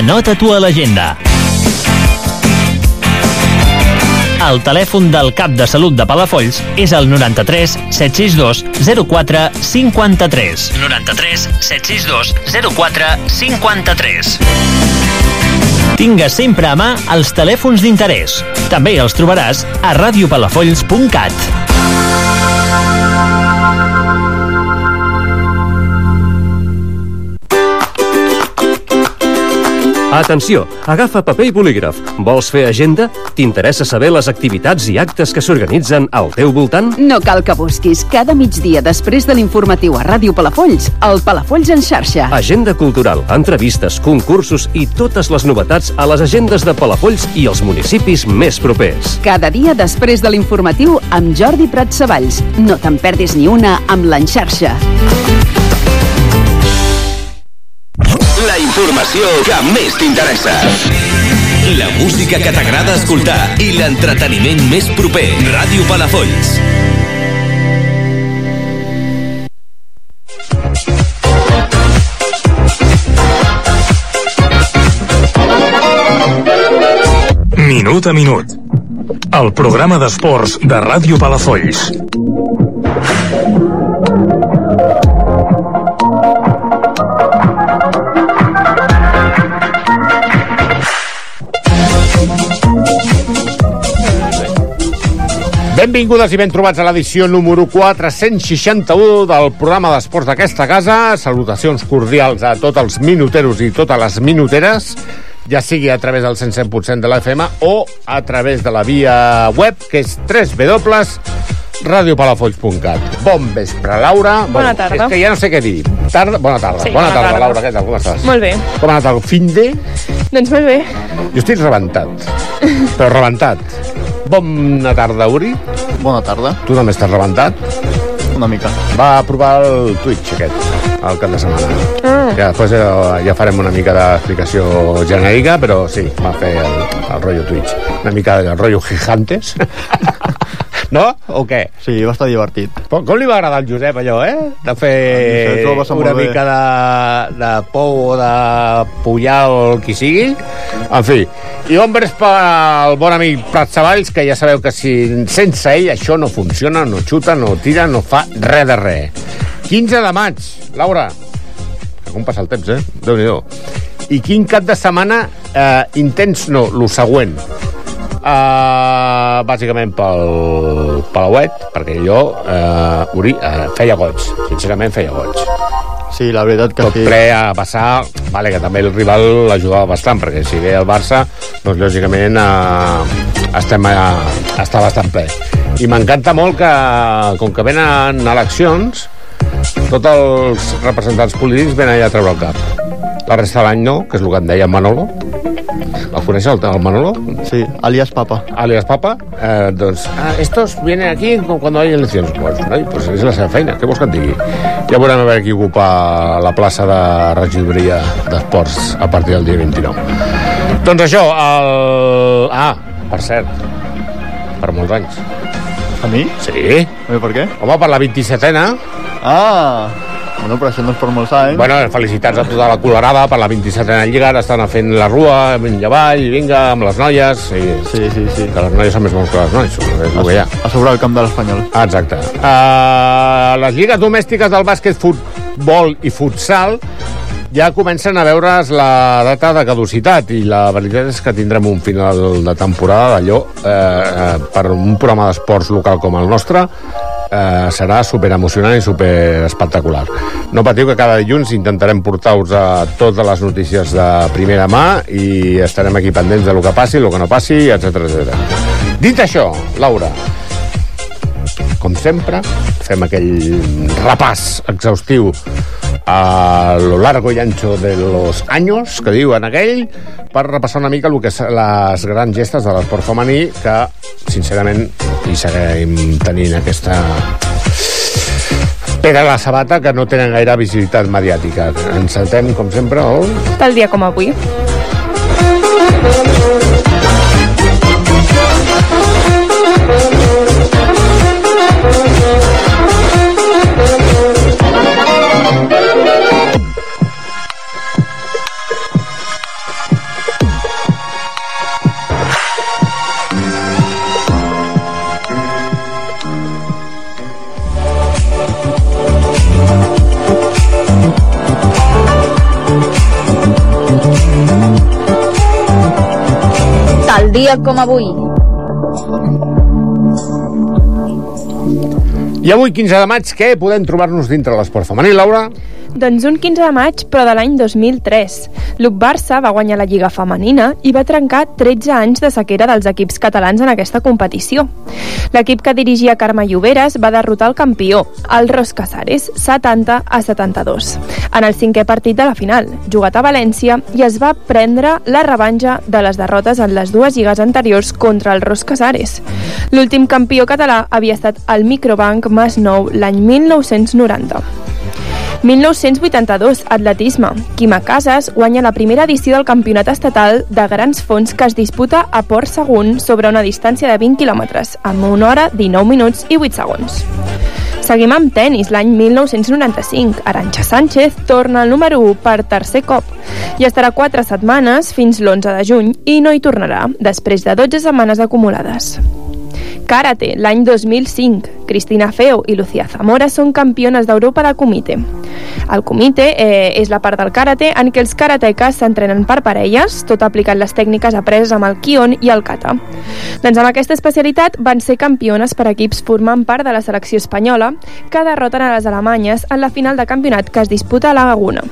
Anota-t'ho a l'agenda. El telèfon del cap de salut de Palafolls és el 93 762 04 53. 93 762 04 53. Tinga sempre a mà els telèfons d'interès. També els trobaràs a radiopalafolls.cat. Atenció, agafa paper i bolígraf. Vols fer agenda? T'interessa saber les activitats i actes que s'organitzen al teu voltant? No cal que busquis. Cada migdia després de l'informatiu a Ràdio Palafolls, el Palafolls en xarxa. Agenda cultural, entrevistes, concursos i totes les novetats a les agendes de Palafolls i els municipis més propers. Cada dia després de l'informatiu amb Jordi Prat Savalls. No te'n perdis ni una amb l'enxarxa. Informació que més t'interessa. La música que t'agrada escoltar i l'entreteniment més proper. Ràdio Palafolls. Minut a minut. El programa d'esports de Ràdio Palafolls. Benvingudes i ben trobats a l'edició número 461 del programa d'esports d'aquesta casa. Salutacions cordials a tots els minuteros i totes les minuteres, ja sigui a través del 107% de la FM o a través de la via web, que és www.radiopalafolls.cat. Bon vespre, Laura. Bona tarda. És que ja no sé què dir. Tarda, bona tarda. Sí, bona, bona tarda, tarda. Laura. Què tal? Com estàs? Molt bé. Com ha anat el fin de? Doncs molt bé. Jo estic rebentat. Però rebentat. Bona tarda, Uri. Bona tarda. Tu també estàs rebentat? Una mica. Va provar el Twitch aquest, el cap de setmana. Ah. Que després ja, ja farem una mica d'explicació genèrica, però sí, va fer el, el rotllo Twitch. Una mica del rotllo Gigantes. no? O què? Sí, va estar divertit. Com, com li va agradar al Josep allò, eh? De fer A mi això ho va passar una mica de, de pou o de pullar o el qui sigui. En fi, i ombres pel bon amic Prat Savalls, que ja sabeu que si sense ell això no funciona, no xuta, no tira, no fa res de res. 15 de maig, Laura. Que Com passa el temps, eh? déu nhi I quin cap de setmana eh, intens, no, lo següent. Uh, bàsicament pel Palauet, perquè jo, uh, Uri, uh, feia goig, sincerament feia goig. Sí, la veritat que Tot sí. ple a passar, vale, que també el rival l'ajudava bastant, perquè si ve el Barça, doncs lògicament uh, estem a, està bastant ple. I m'encanta molt que, com que venen eleccions, tots els representants polítics venen allà a treure el cap. La resta de l'any no, que és el que em deia Manolo. El coneixes, el, el Manolo? Sí, alias Papa. alias Papa, eh, doncs, ah, estos vienen aquí com quan hay eleccions. Pues, noi, pues és la seva feina, què vols que et digui? Ja veurem a veure qui ocupa la plaça de regidoria d'esports a partir del dia 29. Doncs això, el... Ah, per cert, per molts anys. A mi? Sí. A mi per què? Home, per la 27ena. Ah! Bueno, però això no és per molts anys. Bueno, felicitats a tota la colorada per la 27ena Lliga, ara estan fent la rua, vinga avall, vinga, amb les noies. I... Sí, sí, sí. Que les noies són més bons que les noies, és el que hi ha. A sobre el camp de l'Espanyol. Ah, Exacte. Uh, les lligues domèstiques del bàsquet, futbol i futsal ja comencen a veure's la data de caducitat i la veritat és que tindrem un final de temporada d'allò eh, eh, per un programa d'esports local com el nostre eh, serà super emocionant i super espectacular. No patiu que cada dilluns intentarem portar-vos a totes les notícies de primera mà i estarem aquí pendents de lo que passi, el que no passi, etc etc. Dit això, Laura, com sempre, fem aquell repàs exhaustiu a lo largo y ancho de los años, que diuen aquell, per repassar una mica el que les grans gestes de l'esport femení, que, sincerament, hi seguim tenint aquesta pega la sabata que no tenen gaire visibilitat mediàtica. Ens saltem, com sempre, el... Tal dia com avui. Dia com avui. I avui, 15 de maig, què podem trobar-nos dintre l'esport femení, Laura? Doncs un 15 de maig, però de l'any 2003. L'UC Barça va guanyar la Lliga Femenina i va trencar 13 anys de sequera dels equips catalans en aquesta competició. L'equip que dirigia Carme Lloberes va derrotar el campió, el Ros Casares, 70 a 72, en el cinquè partit de la final, jugat a València, i es va prendre la revanxa de les derrotes en les dues lligues anteriors contra el Ros Casares. L'últim campió català havia estat el Microbank Masnou l'any 1990. 1982, atletisme. Quima Casas guanya la primera edició del Campionat Estatal de Grans Fons que es disputa a Port Sagunt sobre una distància de 20 quilòmetres, amb una hora, 19 minuts i 8 segons. Seguim amb tennis. L'any 1995, Aranxa Sánchez torna al número 1 per tercer cop i estarà 4 setmanes fins l'11 de juny i no hi tornarà, després de 12 setmanes acumulades. Karate, l'any 2005. Cristina Feo i Lucía Zamora són campiones d'Europa de Comite. El Comite eh, és la part del karate en què els karatekas s'entrenen per parelles, tot aplicant les tècniques apreses amb el Kion i el Kata. Doncs amb aquesta especialitat van ser campiones per equips formant part de la selecció espanyola, que derroten a les alemanyes en la final de campionat que es disputa a la Laguna.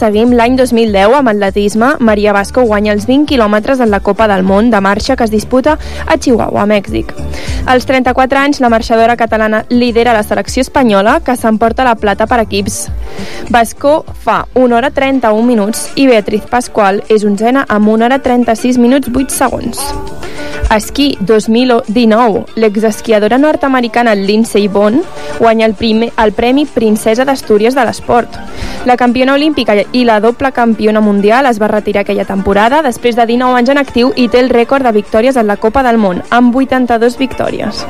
Seguim l'any 2010 amb atletisme. Maria Vasco guanya els 20 quilòmetres en la Copa del Món de marxa que es disputa a Chihuahua, Mèxic. Als 34 anys, la marxadora catalana lidera la selecció espanyola que s'emporta la plata per equips. Vasco fa 1 hora 31 minuts i Beatriz Pasqual és onzena amb 1 hora 36 minuts 8 segons. Esquí 2019, l'exesquiadora nord-americana Lindsey Vonn guanya el, primer, el Premi Princesa d'Astúries de l'Esport. La campiona olímpica i la doble campiona mundial es va retirar aquella temporada després de 19 anys en actiu i té el rècord de victòries en la Copa del Món, amb 82 victòries.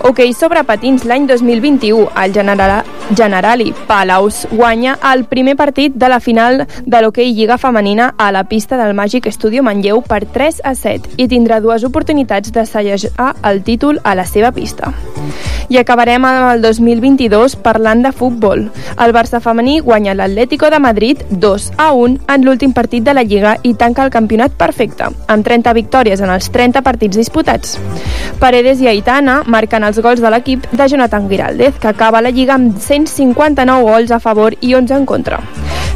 Ok, sobre patins, l'any 2021, el General, Generali Palaus guanya el primer partit de la final de l'hoquei Lliga Femenina a la pista del Màgic Estudio Manlleu per 3 a 7 i tindrà dues oportunitats de sellejar el títol a la seva pista. I acabarem amb el 2022 parlant de futbol. El Barça femení guanya l'Atlético de Madrid 2 a 1 en l'últim partit de la Lliga i tanca el campionat perfecte, amb 30 victòries en els 30 partits disputats. Paredes i Aitana marquen els gols de l'equip de Jonathan Giraldez, que acaba la Lliga amb 159 gols a favor i 11 en contra.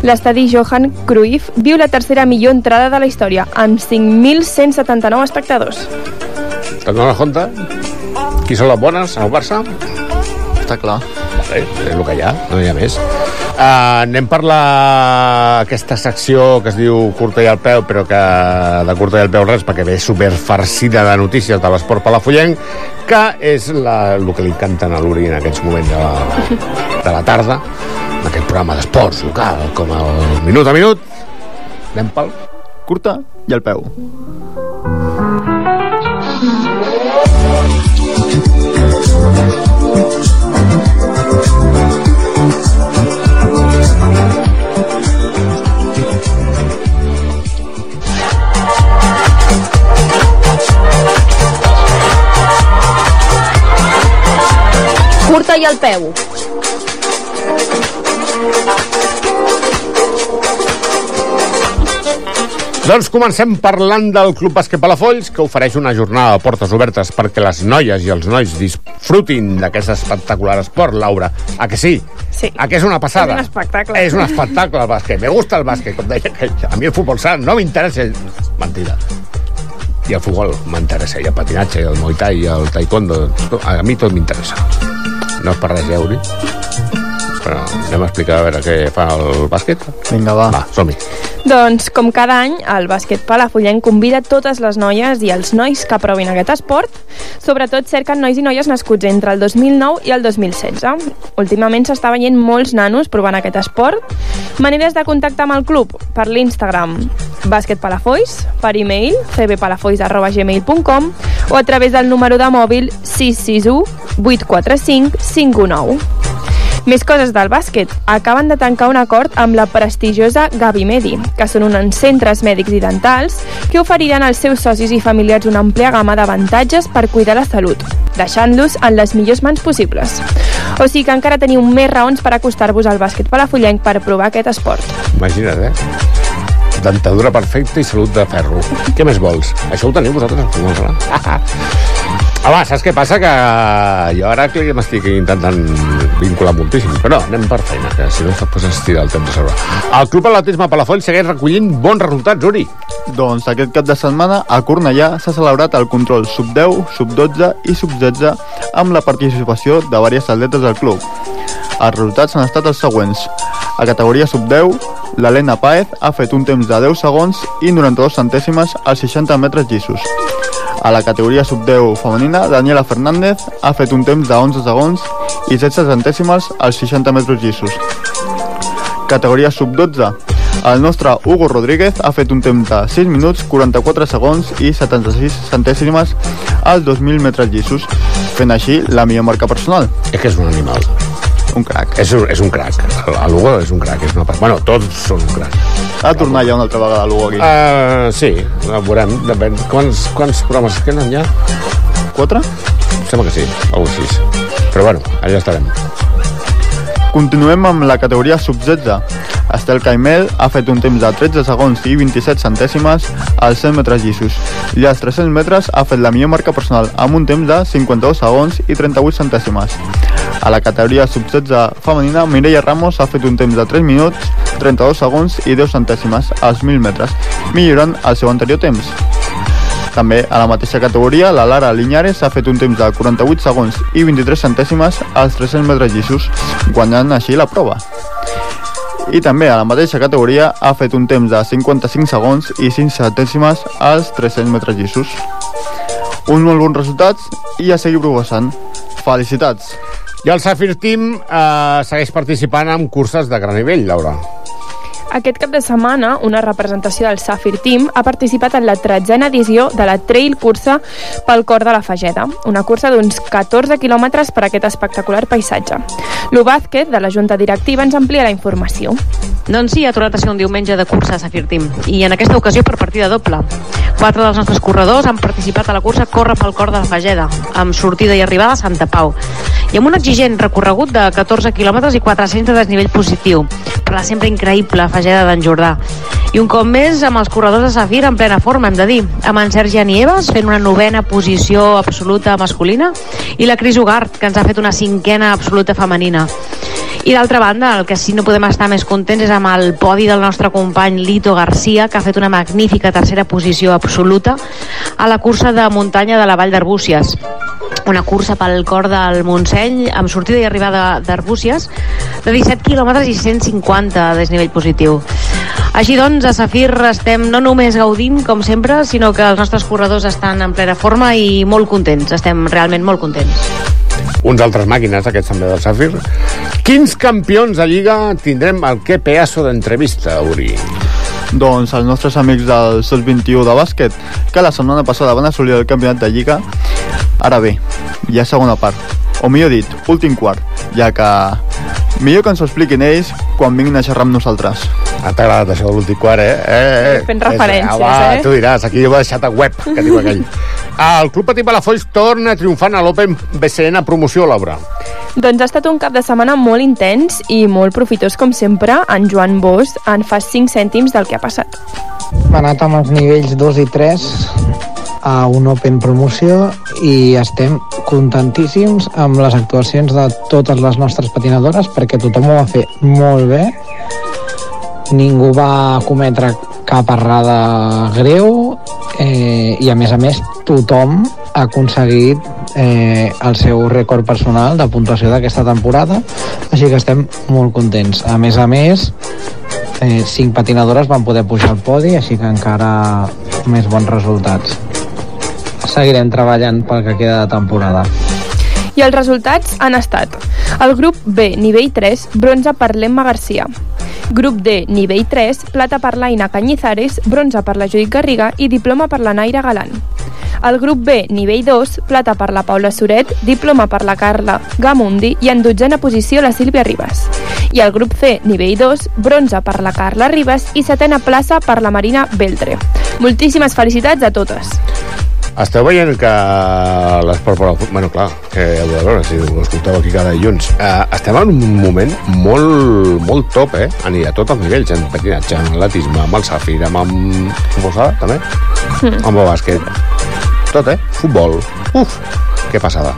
L'estadi Johan Cruyff viu la tercera millor entrada de la història, amb 5.179 espectadors. Te'n dones compte? Qui són les bones al Barça? Està clar. Vale, és el que hi ha, no hi ha més. Uh, anem per la... aquesta secció que es diu curta i al peu, però que de curta i al peu res, perquè ve superfarcida de notícies de l'esport palafollenc, que és la, el que li canten a l'Uri en aquests moments de la, de la tarda, en aquest programa d'esports local, com el Minut a Minut. Anem pel... Curta i al peu. Curta i al peu. Doncs comencem parlant del Club Bàsquet Palafolls, que ofereix una jornada de portes obertes perquè les noies i els nois disfrutin d'aquest espectacular esport, Laura. A que sí? Sí. A que és una passada? És un espectacle. És un espectacle, el bàsquet. Me gusta el bàsquet, com deia aquell. A mi el futbol sala no m'interessa. Mentida. I el futbol m'interessa, i el patinatge, i el muay thai, i el taekwondo. A mi tot m'interessa. No és per res, eh? Però anem a explicar a veure què fa el bàsquet. Vinga, va. Va, som-hi. Doncs, com cada any, el bàsquet palafollenc convida totes les noies i els nois que provin aquest esport. Sobretot cerquen nois i noies nascuts entre el 2009 i el 2016. Últimament s'està veient molts nanos provant aquest esport. Maneres de contactar amb el club per l'Instagram bàsquet palafolls, per e-mail cbpalafolls.gmail.com o a través del número de mòbil 661 845 519. Més coses del bàsquet. Acaben de tancar un acord amb la prestigiosa Gavi Medi, que són uns centres mèdics i dentals que oferiran als seus socis i familiars una àmplia gamma d'avantatges per cuidar la salut, deixant-los en les millors mans possibles. O sigui que encara teniu més raons per acostar-vos al bàsquet palafollenc per provar aquest esport. Imagina't, eh? dentadura perfecta i salut de ferro. Què més vols? Això ho teniu vosaltres? No, clar. Home, saps què passa? Que jo ara que m'estic intentant vincular moltíssim, però no, anem per feina, que si no després es tira el temps de sobre. El Club Atletisme Palafolls segueix recollint bons resultats, Uri. Doncs aquest cap de setmana a Cornellà s'ha celebrat el control sub-10, sub-12 i sub-16 amb la participació de diverses atletes del club. Els resultats han estat els següents. A categoria sub-10, l'Helena Paez ha fet un temps de 10 segons i 92 centèsimes als 60 metres llissos. A la categoria sub-10 femenina, Daniela Fernández ha fet un temps de 11 segons i 16 centèsimes als 60 metres llissos. Categoria sub-12, el nostre Hugo Rodríguez ha fet un temps de 6 minuts, 44 segons i 76 centèsimes als 2.000 metres llissos, fent així la millor marca personal. És que és un animal. Un crac. És, un- és un crac. El Hugo és un crac. És una... Bueno, tots són un crac. Ha tornat ja una altra vegada l'Hugo aquí. Uh, sí, ho veurem. Depèn. Quants, quants programes es queden ja? Quatre? Sembla que sí, o així. Però bueno, allà estarem. Continuem amb la categoria sub-16. Estel Caimel ha fet un temps de 13 segons i 27 centèsimes als 100 metres llissos. I als 300 metres ha fet la millor marca personal amb un temps de 52 segons i 38 centèsimes. A la categoria sub-16 femenina, Mireia Ramos ha fet un temps de 3 minuts, 32 segons i 10 centèsimes als 1.000 metres, millorant el seu anterior temps. També a la mateixa categoria, la Lara Linyares ha fet un temps de 48 segons i 23 centèsimes als 300 metres llissos, guanyant així la prova. I també a la mateixa categoria ha fet un temps de 55 segons i 5 centèsimes als 300 metres llissos. Uns molt bons resultats i a seguir progressant. Felicitats! I el Safir Team eh, segueix participant en curses de gran nivell, Laura. Aquest cap de setmana, una representació del Safir Team ha participat en la tretzena edició de la Trail Cursa pel Cor de la Fageda, una cursa d'uns 14 quilòmetres per aquest espectacular paisatge. Lu Vázquez, de la Junta Directiva, ens amplia la informació. Doncs sí, ha tornat a ser un diumenge de cursa a Safir Team i en aquesta ocasió per partida doble. Quatre dels nostres corredors han participat a la cursa Corre pel cor de la Fageda, amb sortida i arribada a Santa Pau, i amb un exigent recorregut de 14 quilòmetres i 400 de desnivell positiu, per la sempre increïble Fageda d'en Jordà. I un cop més amb els corredors de Safir en plena forma, hem de dir, amb en Sergi Anieves fent una novena posició absoluta masculina i la Cris Ugart, que ens ha fet una cinquena absoluta femenina. I d'altra banda, el que sí no podem estar més contents és amb el podi del nostre company Lito Garcia, que ha fet una magnífica tercera posició absoluta a la cursa de muntanya de la Vall d'Arbúcies una cursa pel cor del Montseny amb sortida i arribada d'Arbúcies de 17 quilòmetres i 150 de desnivell positiu. Així doncs, a Safir estem no només gaudint, com sempre, sinó que els nostres corredors estan en plena forma i molt contents. Estem realment molt contents. Uns altres màquines, aquests també del Safir. Quins campions de Lliga tindrem al que pedaço d'entrevista, Uri? Doncs els nostres amics del Sol 21 de bàsquet, que la setmana passada van assolir el campionat de Lliga. Ara bé, ha segona part, o millor dit, últim quart, ja que millor que ens ho expliquin ells quan vinguin a xerrar amb nosaltres. Ah, t'ha agradat això de l'últim quart, eh? eh, eh. Fent referències, ah, va, eh? Tu diràs, aquí ho he deixat a web, que diu aquell. Ah, el Club Patí Palafolls torna triomfant a l'Open BCN Promoció, Laura. Doncs ha estat un cap de setmana molt intens i molt profitós, com sempre. En Joan Bosch en fa 5 cèntims del que ha passat. Hem anat amb els nivells 2 i 3 a un Open Promoció i estem contentíssims amb les actuacions de totes les nostres patinadores perquè tothom ho va fer molt bé. Ningú va cometre cap errada greu eh, i a més a més tothom ha aconseguit eh, el seu rècord personal de puntuació d'aquesta temporada així que estem molt contents. A més a més eh, cinc patinadores van poder pujar al podi així que encara més bons resultats seguirem treballant pel que queda de temporada I els resultats han estat el grup B, nivell 3, bronze per l'Emma Garcia. Grup D, nivell 3, plata per l'Aina Cañizares, bronze per la Judit Garriga i diploma per la Naira Galant. El grup B, nivell 2, plata per la Paula Soret, diploma per la Carla Gamundi i en dotzena posició la Sílvia Ribas. I el grup C, nivell 2, bronze per la Carla Ribas i setena plaça per la Marina Beltre. Moltíssimes felicitats a totes. Esteu veient que l'esport per al... Bueno, clar, que heu de veure si ho escolteu aquí cada dilluns. Uh, estem en un moment molt, molt top, eh? A, a tots els nivells, en patinatge, en atletisme, amb el safir, amb... amb com ho també? Mm. Amb el bàsquet. Tot, eh? Futbol. Uf, que passada.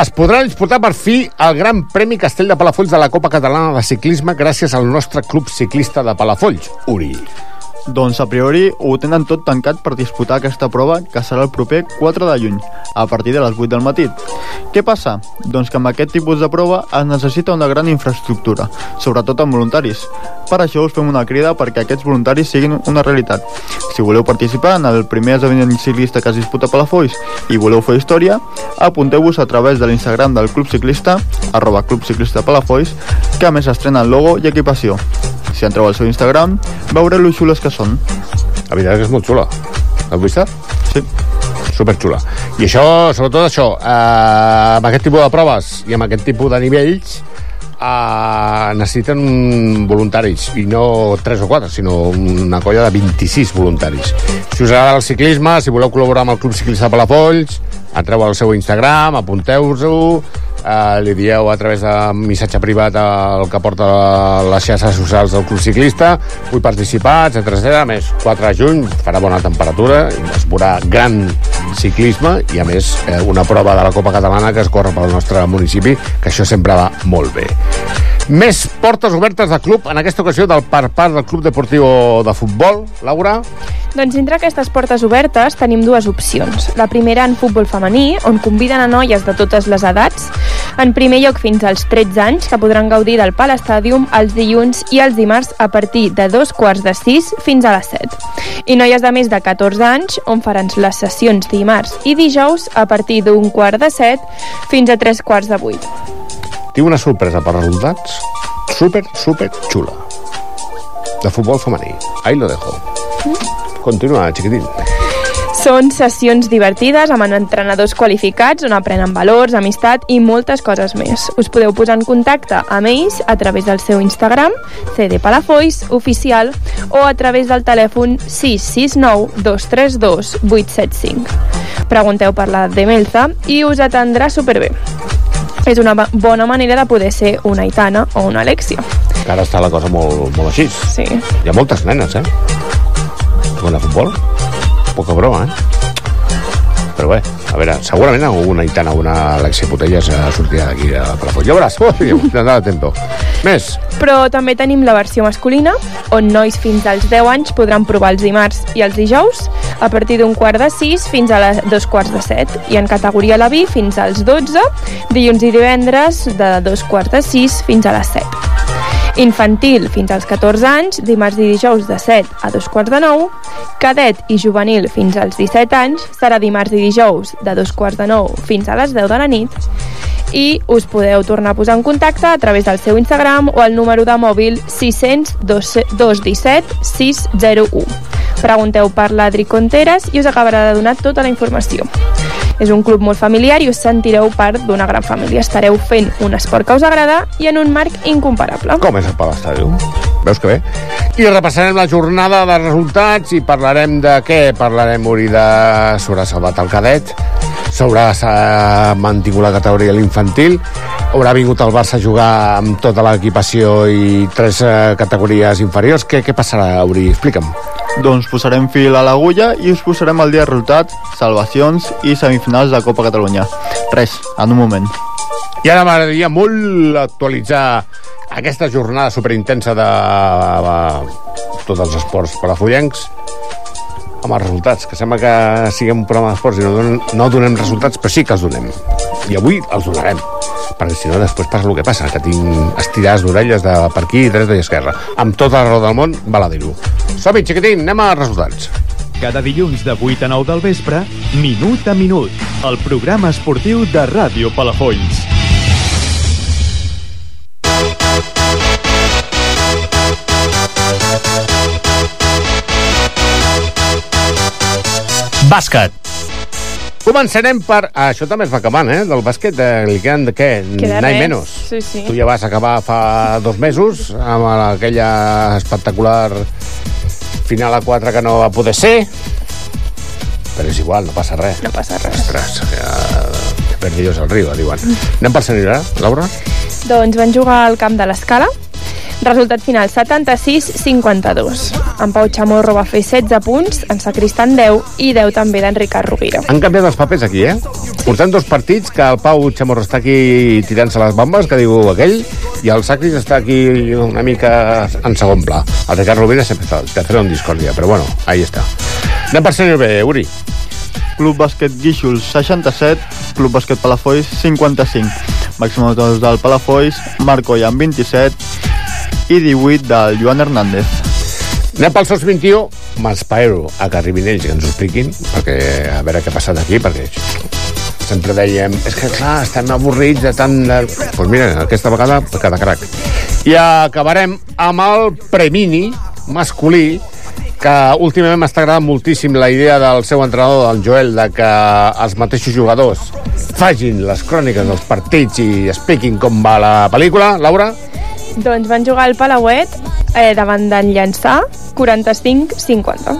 Es podrà disputar per fi el Gran Premi Castell de Palafolls de la Copa Catalana de Ciclisme gràcies al nostre club ciclista de Palafolls, Uri. Doncs a priori ho tenen tot tancat per disputar aquesta prova que serà el proper 4 de juny, a partir de les 8 del matí. Què passa? Doncs que amb aquest tipus de prova es necessita una gran infraestructura, sobretot amb voluntaris. Per això us fem una crida perquè aquests voluntaris siguin una realitat. Si voleu participar en el primer esdeveniment ciclista que es disputa a Palafolls i voleu fer història, apunteu-vos a través de l'Instagram del Club Ciclista, arroba Club Ciclista Palafolls, que a més estrena el logo i equipació. Si entreu al seu Instagram, veureu lo xules que són. La veritat és que és molt xula. L'has vista? Sí. Superxula. I això, sobretot això, eh, amb aquest tipus de proves i amb aquest tipus de nivells, eh, necessiten voluntaris, i no 3 o 4, sinó una colla de 26 voluntaris. Si us agrada el ciclisme, si voleu col·laborar amb el Club Ciclista Palafolls, entreu al seu Instagram, apunteu-vos-ho, eh, li dieu a través de missatge privat el que porta les xarxes socials del Club Ciclista, vull participar, etc etc. Més, 4 de juny farà bona temperatura, es veurà gran ciclisme i, a més, eh, una prova de la Copa Catalana que es corre pel nostre municipi, que això sempre va molt bé. Més portes obertes de club, en aquesta ocasió del per part del Club Deportiu de Futbol. Laura? Doncs entre aquestes portes obertes tenim dues opcions. La primera en futbol femení, on conviden a noies de totes les edats, en primer lloc fins als 13 anys, que podran gaudir del Pal Stadium els dilluns i els dimarts a partir de dos quarts de 6 fins a les 7. I noies de més de 14 anys, on faran les sessions dimarts i dijous a partir d'un quart de 7 fins a tres quarts de 8. Tinc una sorpresa per resultats super, super xula. De futbol femení. Ahí lo dejo. Continua, xiquitín. Són sessions divertides amb entrenadors qualificats on aprenen valors, amistat i moltes coses més. Us podeu posar en contacte amb ells a través del seu Instagram, CD Palafolls oficial, o a través del telèfon 669 232 875. Pregunteu per la Demelza i us atendrà superbé. És una bona manera de poder ser una Aitana o una Alexia. Que ara està la cosa molt, molt així. Sí. Hi ha moltes nenes, eh? Jugant a futbol. Poca broma, eh? Però bé, a veure, segurament alguna Aitana o una Alexia Putelles eh, sortirà d'aquí de Palafolls. Ja veuràs, ui, tindrà tempo. Més, Però també tenim la versió masculina, on nois fins als 10 anys podran provar els dimarts i els dijous, a partir d'un quart de 6 fins a les dos quarts de 7, i en categoria la vi fins als 12, dilluns i divendres de dos quarts de 6 fins a les 7. Infantil fins als 14 anys, dimarts i dijous de 7 a dos quarts de 9, cadet i juvenil fins als 17 anys, serà dimarts i dijous de dos quarts de 9 fins a les 10 de la nit, i us podeu tornar a posar en contacte a través del seu Instagram o al número de mòbil 600 217 601. Pregunteu per l'Adri Conteres i us acabarà de donar tota la informació. És un club molt familiar i us sentireu part d'una gran família. Estareu fent un esport que us agrada i en un marc incomparable. com és el Palestadi? Veus que bé? I repassarem la jornada de resultats i parlarem de què? Parlarem, Uri, de... S'haurà salvat el cadet, s'haurà s'ha mantingut la categoria a l'infantil, haurà vingut el Barça a jugar amb tota l'equipació i tres eh, categories inferiors. Què, què passarà, Uri? Explica'm. Doncs posarem fil a l'agulla i us posarem el dia de resultats, salvacions i semifinals de Copa Catalunya. Res, en un moment. I ara m'agradaria molt actualitzar aquesta jornada superintensa de, de tots els esports palafollencs amb els resultats, que sembla que siguem un programa d'esports i no, donem, no donem resultats, però sí que els donem. I avui els donarem, perquè si no després passa el que passa, que tinc estirades d'orelles de per aquí, dreta i esquerra. Amb tota la raó del món, val a dir-ho. Som-hi, xiquitín, anem als resultats. Cada dilluns de 8 a 9 del vespre, Minut a Minut, el programa esportiu de Ràdio Palafolls. Bàsquet. Començarem per... Ah, això també es va acabant, eh? Del bàsquet, eh, li queden de què? Queda menos. Sí, sí. Tu ja vas acabar fa dos mesos amb aquella espectacular final a 4 que no va poder ser. Però és igual, no passa res. No passa res. Ostres, que perdidos al riu, diuen. Anem per Sant Laura? Doncs van jugar al camp de l'Escala. Resultat final 76-52. En Pau Chamorro va fer 16 punts, en Sacristan 10 i 10 també d'en Ricard Rovira. Han canviat els papers aquí, eh? Portem dos partits que el Pau Chamorro està aquí tirant-se les bombes, que diu aquell, i el Sacris està aquí una mica en segon pla. El Ricard Rovira sempre està tercero en discòrdia, però bueno, ahí està. Anem per Sant B, Uri. Club Bàsquet Guíxols 67, Club Bàsquet Palafolls 55. Màxim autors del Palafolls, Marco amb 27 i 18 del Joan Hernández. Anem pel SOS 21, m'espero a que arribin ells i que ens ho expliquin, perquè a veure què ha passat aquí, perquè sempre dèiem, és que clar, estem avorrits de tant... Doncs pues mira, aquesta vegada cada crac. I acabarem amb el Premini masculí, que últimament m'està agradant moltíssim la idea del seu entrenador, el Joel, de que els mateixos jugadors facin les cròniques dels partits i expliquin com va la pel·lícula. Laura? Doncs van jugar al Palauet eh, davant d'en Llançà 45-50.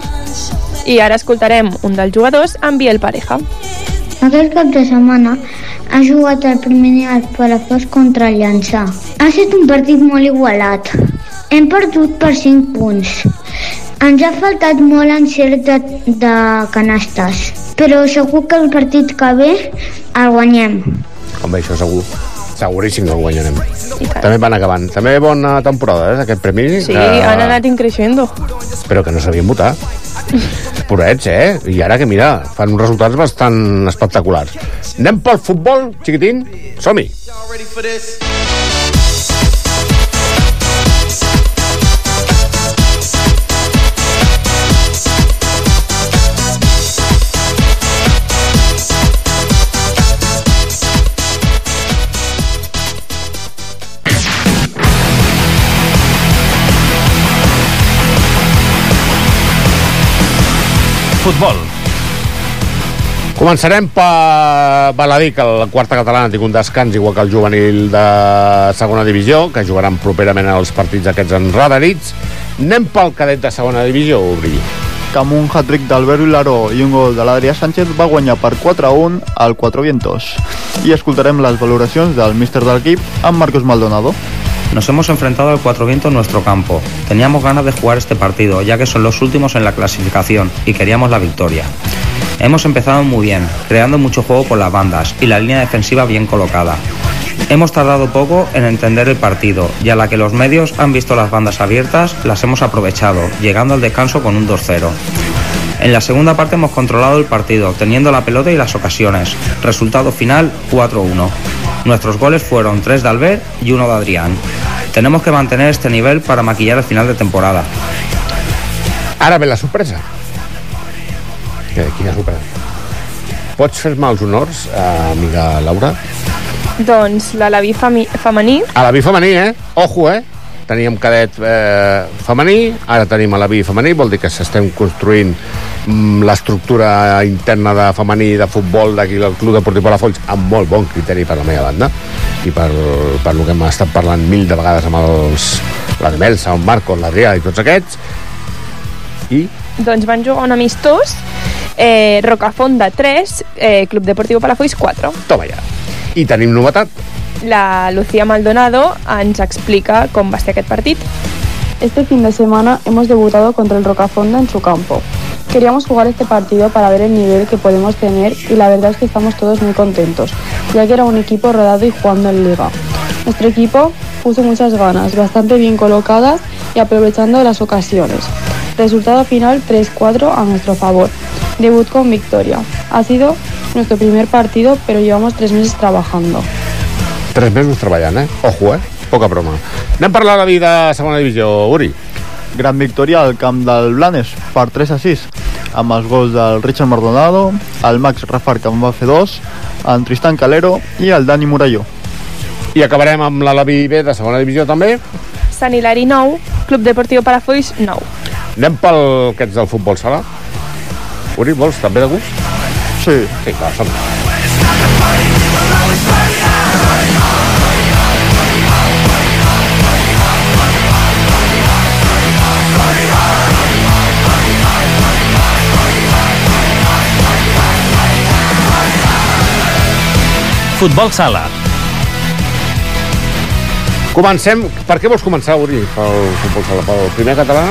I ara escoltarem un dels jugadors amb Biel Pareja. Aquest cap de setmana ha jugat el primer dia al Palafox contra el Llançà. Ha estat un partit molt igualat. Hem perdut per 5 punts. Ens ha faltat molt encert de, de canastes, però segur que el partit que ve el guanyem. Home, això segur. Seguríssim que el guanyarem. També van acabant. També bona temporada, eh, aquest premi. Sí, han anat increixendo. Però que no sabien votar. Porets, eh? I ara que, mira, fan uns resultats bastant espectaculars. Anem pel futbol, xiquitín? Som-hi! Futbol. Començarem per Baladí, que la quarta catalana ha tingut un descans, igual que el juvenil de segona divisió, que jugaran properament els partits aquests enradarits. Anem pel cadet de segona divisió, Obri. Que amb un hat-trick d'Albert Vilaró i un gol de l'Adrià Sánchez va guanyar per 4-1 al 4 Vientos. I escoltarem les valoracions del míster de l'equip, amb Marcos Maldonado. Nos hemos enfrentado al Cuatro Vientos en nuestro campo. Teníamos ganas de jugar este partido, ya que son los últimos en la clasificación y queríamos la victoria. Hemos empezado muy bien, creando mucho juego por las bandas y la línea defensiva bien colocada. Hemos tardado poco en entender el partido y a la que los medios han visto las bandas abiertas, las hemos aprovechado, llegando al descanso con un 2-0. En la segunda parte hemos controlado el partido, teniendo la pelota y las ocasiones. Resultado final 4-1. Nuestros goles fueron 3 de Albert y 1 de Adrián. Tenemos que mantener este nivel para maquillar el final de temporada. Ara ve la sorpresa. Que, quina sorpresa. Pots fer-me els honors, eh, amiga Laura? Doncs l'Alaví femi- femení A la eh? Ojo, eh? Teníem cadet eh, femení, ara tenim a la vi femení, vol dir que s'estem construint mm, l'estructura interna de femení de futbol d'aquí del Club Deportiu Palafolls amb molt bon criteri per la meva banda i per, per el que hem estat parlant mil de vegades amb els, la de Melsa, el Marcos, l'Adrià i tots aquests i doncs van jugar un amistós eh, Rocafonda 3 eh, Club Deportiu Palafolls 4 toma ja. I tenim novetat. La Lucía Maldonado ens explica com va ser aquest partit Este fin de semana hemos debutado contra el Rocafonda en su campo. Queríamos jugar este partido para ver el nivel que podemos tener y la verdad es que estamos todos muy contentos, ya que era un equipo rodado y jugando en liga. Nuestro equipo puso muchas ganas, bastante bien colocadas y aprovechando las ocasiones. Resultado final 3-4 a nuestro favor. Debut con victoria. Ha sido nuestro primer partido, pero llevamos tres meses trabajando. Tres mesos treballant, eh? Ojo, eh? Poca broma. Anem a parlar de la vida de segona divisió, Uri. Gran victòria al camp del Blanes per 3 a 6 amb els gols del Richard Maldonado, el Max Rafar que en va fer dos, en Tristan Calero i el Dani Morelló. I acabarem amb l'Alaví B de segona divisió també. Sant Hilari 9 Club Deportiu Palafolls 9 Anem pel que ets del futbol sala. Uri, vols també de gust? Sí. Sí, clar, som futbol sala. Comencem... Per què vols començar, Uri, pel futbol sala? Pel primer català?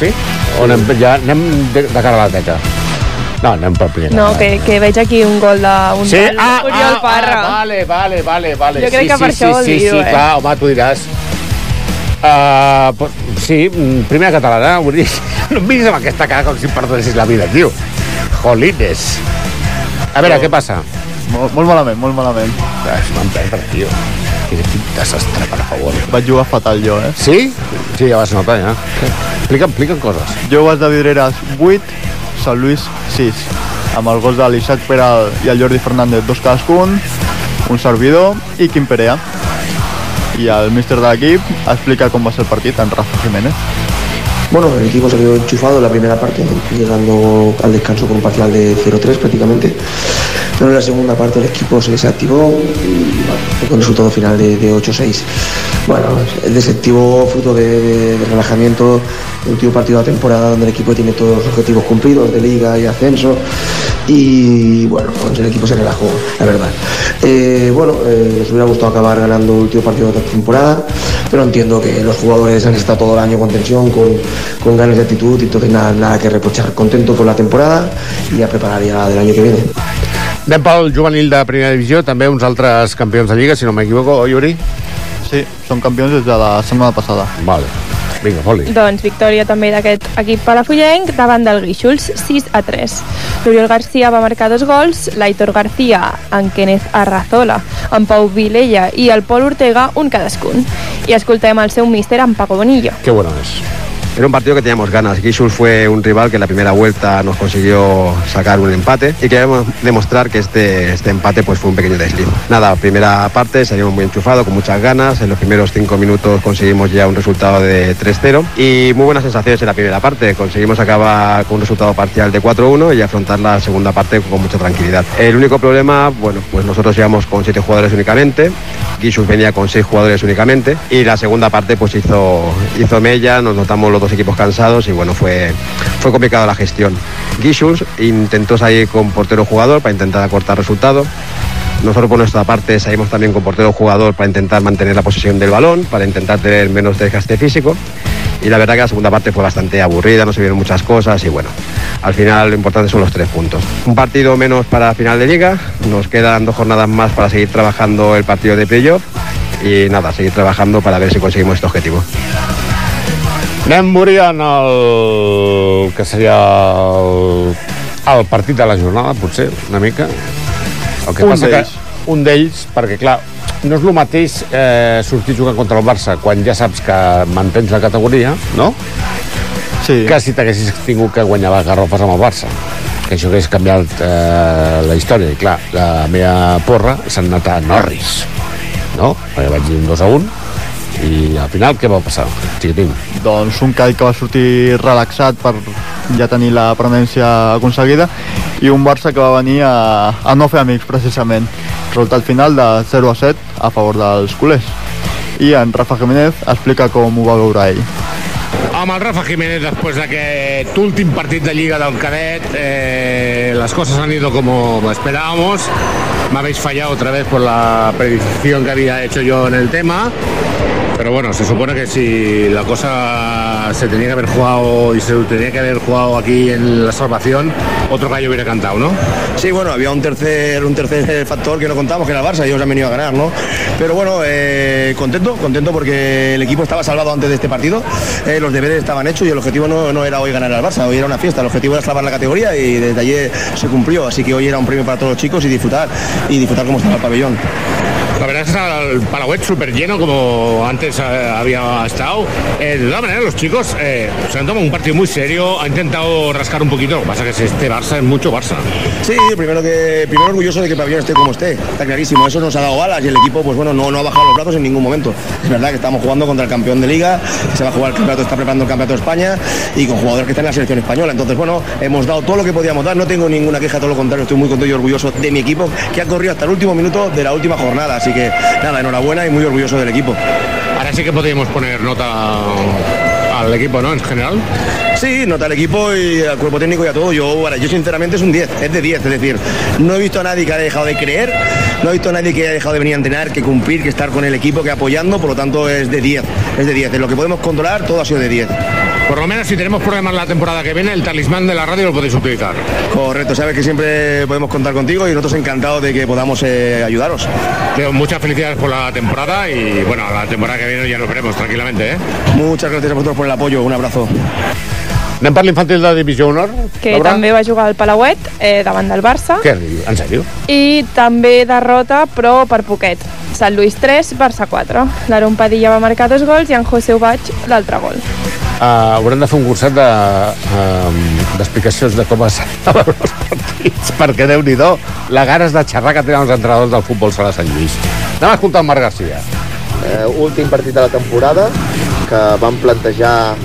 Sí? O anem, ja anem de, de cara a la teca? No, anem pel primer No, que, que veig aquí un gol d'un Sí? tal Ah, Oriol ah, Parra. ah, vale, vale, vale, vale. Jo crec sí, que sí, per sí, això vol sí, dir-ho, sí, eh? clar, home, tu diràs. Uh, pues, sí, mm, primera catalana, vull dir, no em miris amb aquesta cara com si em perdonessis la vida, tio. Jolines. A veure, No. què passa? Molt, molt malament, molt malament. Es van perdre, tio. Quin quin desastre, per favor. Vaig jugar fatal jo, eh? Sí? Sí, ja vas notar, ja. Explica'm, explica'm coses. Jo vas de Vidreres 8, Sant Lluís 6, amb el gos de l'Isaac Peral i el Jordi Fernández, dos cadascun, un servidor i Quim Perea. Y el míster de l'equip explica cómo va a ser el partido en Rafa Jiménez. Bueno, el equipo salió enchufado en la primera parte, llegando al descanso con un parcial de 0-3 prácticamente. Pero en la segunda parte el equipo se desactivó y bueno, con un resultado final de, de 8-6. Bueno, el desactivo fruto de, relajamiento, el último partido de la temporada donde el equipo tiene todos los objetivos cumplidos de liga y ascenso y bueno, pues el equipo se relajó, la verdad. Eh, bueno, eh, nos hubiera gustado acabar ganando el último partido de la temporada, pero entiendo que los jugadores han estado todo el año con tensión, con, con ganas de actitud y entonces nada, nada que reprochar. Contento por la temporada y a preparar ya del año que viene. Anem pel juvenil de primera divisió, també uns altres campions de Lliga, si no m'equivoco, oi, Uri? Sí, són campions des de la setmana passada. Vale. Vinga, foli. Doncs victòria també d'aquest equip palafrugenc davant del Guíxols, 6 a 3. L'Oriol Garcia va marcar dos gols, l'Aitor García, en Kenneth Arrazola, en Pau Vilella i el Pol Ortega, un cadascun. I escoltem el seu míster, en Paco Bonillo. Qué bueno es. Era un partido que teníamos ganas. Guixus fue un rival que en la primera vuelta nos consiguió sacar un empate y queríamos demostrar que este, este empate pues fue un pequeño desliz. Nada, primera parte salimos muy enchufados, con muchas ganas. En los primeros cinco minutos conseguimos ya un resultado de 3-0 y muy buenas sensaciones en la primera parte. Conseguimos acabar con un resultado parcial de 4-1 y afrontar la segunda parte con mucha tranquilidad. El único problema, bueno, pues nosotros íbamos con siete jugadores únicamente. Guixus venía con seis jugadores únicamente y la segunda parte pues hizo, hizo mella, nos notamos los dos equipos cansados y bueno, fue, fue complicada la gestión. Guixus intentó salir con portero jugador para intentar acortar resultados. Nosotros por nuestra parte salimos también con portero jugador para intentar mantener la posesión del balón, para intentar tener menos desgaste físico. Y la verdad que la segunda parte fue bastante aburrida, no se vieron muchas cosas y bueno, al final lo importante son los tres puntos. Un partido menos para final de liga, nos quedan dos jornadas más para seguir trabajando el partido de playoff y nada, seguir trabajando para ver si conseguimos este objetivo. Anem en el que seria el, el partit de la jornada, potser, una mica. El que Un passa que un d'ells, perquè clar, no és el mateix eh, sortir jugant contra el Barça quan ja saps que mantens la categoria, no? Sí. Que si t'haguessis tingut que guanyar les garrofes amb el Barça. Que això hagués canviat eh, la història. I clar, la meva porra s'ha anat a Norris, no? Perquè vaig dir un 2 a 1 i al final què va passar, xiquitín? Doncs un Cádiz que va sortir relaxat per ja tenir la permanència aconseguida i un Barça que va venir a, a no fer amics precisament. Resultat final de 0 a 7 a favor dels culers. I en Rafa Jiménez explica com ho va veure ell. Amb el Rafa Jiménez, después d'aquest últim partit de Lliga del Cadet, eh, las cosas han ido como esperábamos. Me habéis fallado otra vez por la predicción que había hecho yo en el tema. Pero bueno, se supone que si la cosa se tenía que haber jugado y se tenía que haber jugado aquí en la salvación, otro gallo hubiera cantado, ¿no? Sí, bueno, había un tercer, un tercer factor que no contamos, que era el Barça, ellos han venido a ganar, ¿no? Pero bueno, eh, contento, contento porque el equipo estaba salvado antes de este partido, eh, los deberes estaban hechos y el objetivo no, no era hoy ganar al Barça, hoy era una fiesta, el objetivo era salvar la categoría y desde ayer se cumplió, así que hoy era un premio para todos los chicos y disfrutar, y disfrutar como estaba el pabellón. La verdad es que el Palauet súper lleno como antes eh, había estado. Eh, de todas maneras, los chicos eh, se han tomado un partido muy serio, han intentado rascar un poquito. Lo que pasa es que este Barça es mucho Barça. Sí, primero que primero orgulloso de que el pabellón esté como esté, está clarísimo, eso nos ha dado balas y el equipo pues bueno, no, no ha bajado los brazos en ningún momento. Es verdad que estamos jugando contra el campeón de liga, se va a jugar el campeonato, está preparando el campeonato de España y con jugadores que están en la selección española. Entonces, bueno, hemos dado todo lo que podíamos dar, no tengo ninguna queja, todo lo contrario, estoy muy contento y orgulloso de mi equipo que ha corrido hasta el último minuto de la última jornada, así que nada, enhorabuena y muy orgulloso del equipo. Ahora sí que podríamos poner nota al equipo, ¿no? En general. Sí, nota el equipo y al cuerpo técnico y a todo. Yo, bueno, yo sinceramente es un 10, es de 10. Es decir, no he visto a nadie que haya dejado de creer, no he visto a nadie que haya dejado de venir a entrenar, que cumplir, que estar con el equipo, que apoyando, por lo tanto es de 10. Es de 10. En lo que podemos controlar, todo ha sido de 10. Por lo menos si tenemos problemas la temporada que viene, el talismán de la radio lo podéis utilizar. Correcto, sabes que siempre podemos contar contigo y nosotros encantados de que podamos eh, ayudaros. Teo, muchas felicidades por la temporada y bueno, la temporada que viene ya nos veremos tranquilamente, ¿eh? Muchas gracias a vosotros por el apoyo, un abrazo. Anem per l'infantil de Divisió Honor? que Laura? també va jugar al Palauet eh, davant del Barça Què diu? En sèrio? i també derrota però per poquet Sant Lluís 3, Barça 4 l'Aaron Padilla va marcar dos gols i en José Ubach l'altre gol Uh, haurem de fer un curset de, uh, d'explicacions de com es celebren els partits, perquè déu nhi la ganes de xerrar que tenen els entrenadors del futbol sala Sant Lluís. Anem a escoltar el Marc Garcia. eh, últim partit de la temporada que vam plantejar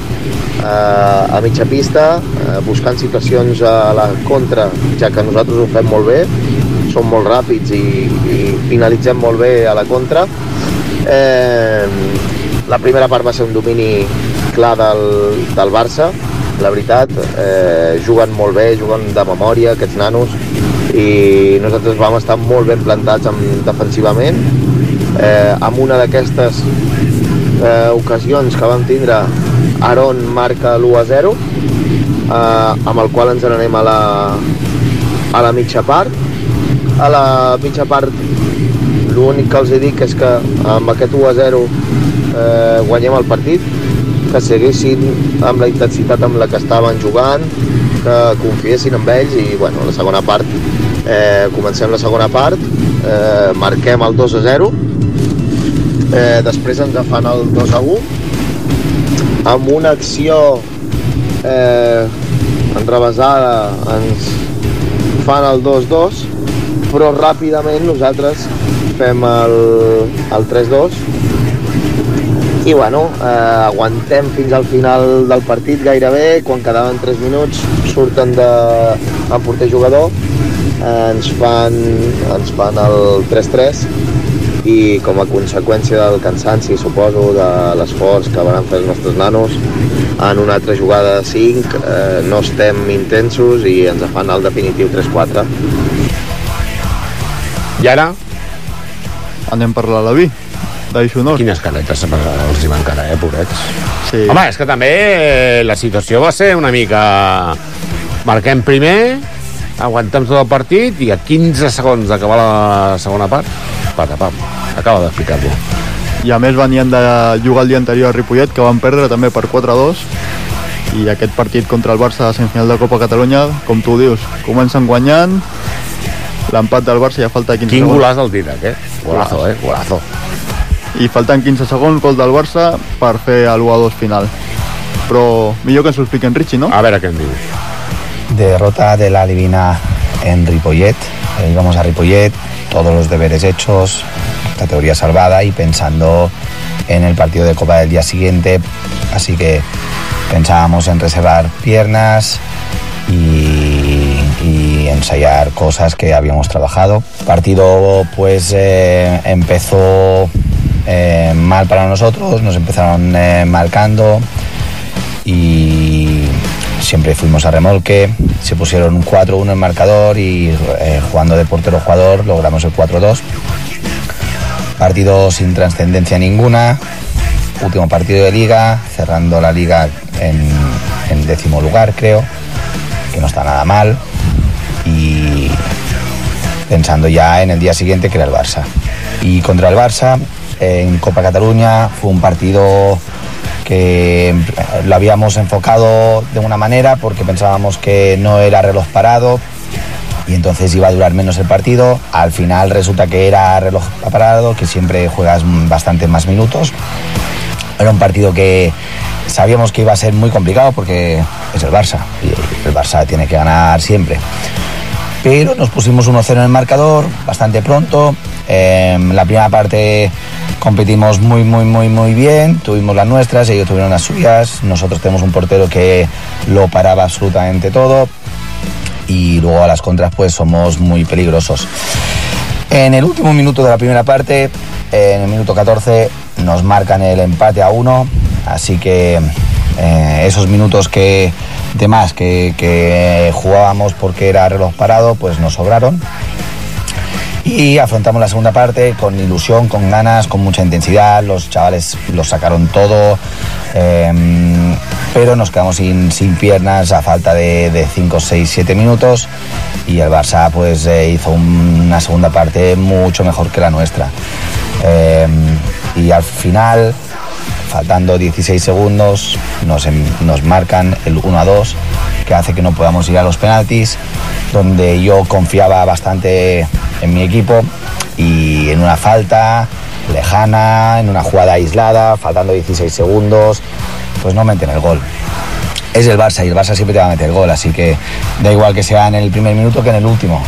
eh, a mitja pista eh, buscant situacions a la contra ja que nosaltres ho fem molt bé som molt ràpids i, i finalitzem molt bé a la contra eh, la primera part va ser un domini clar del, del Barça la veritat, eh, juguen molt bé, juguen de memòria aquests nanos i nosaltres vam estar molt ben plantats amb, defensivament. Eh, amb una d'aquestes eh, ocasions que vam tindre Aaron marca l'1 a 0 eh, amb el qual ens n'anem a la, a la mitja part. A la mitja part l'únic que els dic és que amb aquest 1 a 0 eh, guanyem el partit que seguissin amb la intensitat amb la que estaven jugant que confiessin en ells i bueno, la segona part eh, comencem la segona part eh, marquem el 2 a 0 eh, després ens fan el 2 a 1 amb una acció eh, enrevesada ens fan el 2-2 però ràpidament nosaltres fem el, el 3-2 i bueno, eh, aguantem fins al final del partit gairebé, quan quedaven 3 minuts surten de, en porter jugador eh, ens, fan, ens fan el 3-3 i com a conseqüència del cansanci, suposo, de l'esforç que van fer els nostres nanos, en una altra jugada de 5 eh, no estem intensos i ens fan el definitiu 3-4. I ara? Anem per l'Alaví, d'Aixonor. Quines caretes els hi van cara, eh, pobrets? Sí. Home, és que també eh, la situació va ser una mica... Marquem primer, aguantem tot el partit i a 15 segons d'acabar la segona part, patapam, acaba d'explicar-lo. I a més venien de jugar el dia anterior a Ripollet, que van perdre també per 4-2, i aquest partit contra el Barça de semifinal de Copa Catalunya, com tu dius, comencen guanyant, l'empat del Barça ja falta 15 Quin segons. golaç del Didac, eh? Golazo, eh? Golazo. I falten 15 segons, gol del Barça, per fer l'1-2 final. Però millor que ens ho expliquen Richie, no? A veure què en diu. derrota de la Divina en Ripollet. Íbamos a Ripollet, todos los deberes hechos, categoría salvada y pensando en el partido de Copa del día siguiente. Así que pensábamos en reservar piernas y, y ensayar cosas que habíamos trabajado. El partido pues eh, empezó eh, mal para nosotros, nos empezaron eh, marcando y siempre fuimos a remolque, se pusieron un 4-1 en marcador y eh, jugando de portero jugador logramos el 4-2. Partido sin trascendencia ninguna, último partido de liga, cerrando la liga en, en décimo lugar creo, que no está nada mal y pensando ya en el día siguiente que era el Barça. Y contra el Barça en Copa Cataluña fue un partido que eh, lo habíamos enfocado de una manera porque pensábamos que no era reloj parado y entonces iba a durar menos el partido. Al final resulta que era reloj parado, que siempre juegas bastante más minutos. Era un partido que sabíamos que iba a ser muy complicado porque es el Barça y el Barça tiene que ganar siempre. Pero nos pusimos 1-0 en el marcador bastante pronto. Eh, la primera parte competimos muy, muy, muy, muy bien. Tuvimos las nuestras, ellos tuvieron las suyas. Nosotros tenemos un portero que lo paraba absolutamente todo. Y luego a las contras, pues somos muy peligrosos. En el último minuto de la primera parte, en el minuto 14, nos marcan el empate a uno. Así que Eh, esos minutos que de más que, que jugábamos porque era reloj parado, pues nos sobraron y afrontamos la segunda parte con ilusión, con ganas, con mucha intensidad. Los chavales lo sacaron todo, eh, pero nos quedamos sin, sin, piernas a falta de 5, 6, 7 minutos. Y el Barça pues eh, hizo un, una segunda parte mucho mejor que la nuestra. Eh, y al final, faltando 16 segundos, nos, nos marcan el 1 a 2, que hace que no podamos ir a los penaltis, donde yo confiaba bastante en mi equipo y en una falta lejana, en una jugada aislada, faltando 16 segundos, pues no meten el gol. Es el Barça y el Barça siempre te va a meter gol, así que da igual que sea en el primer minuto que en el último,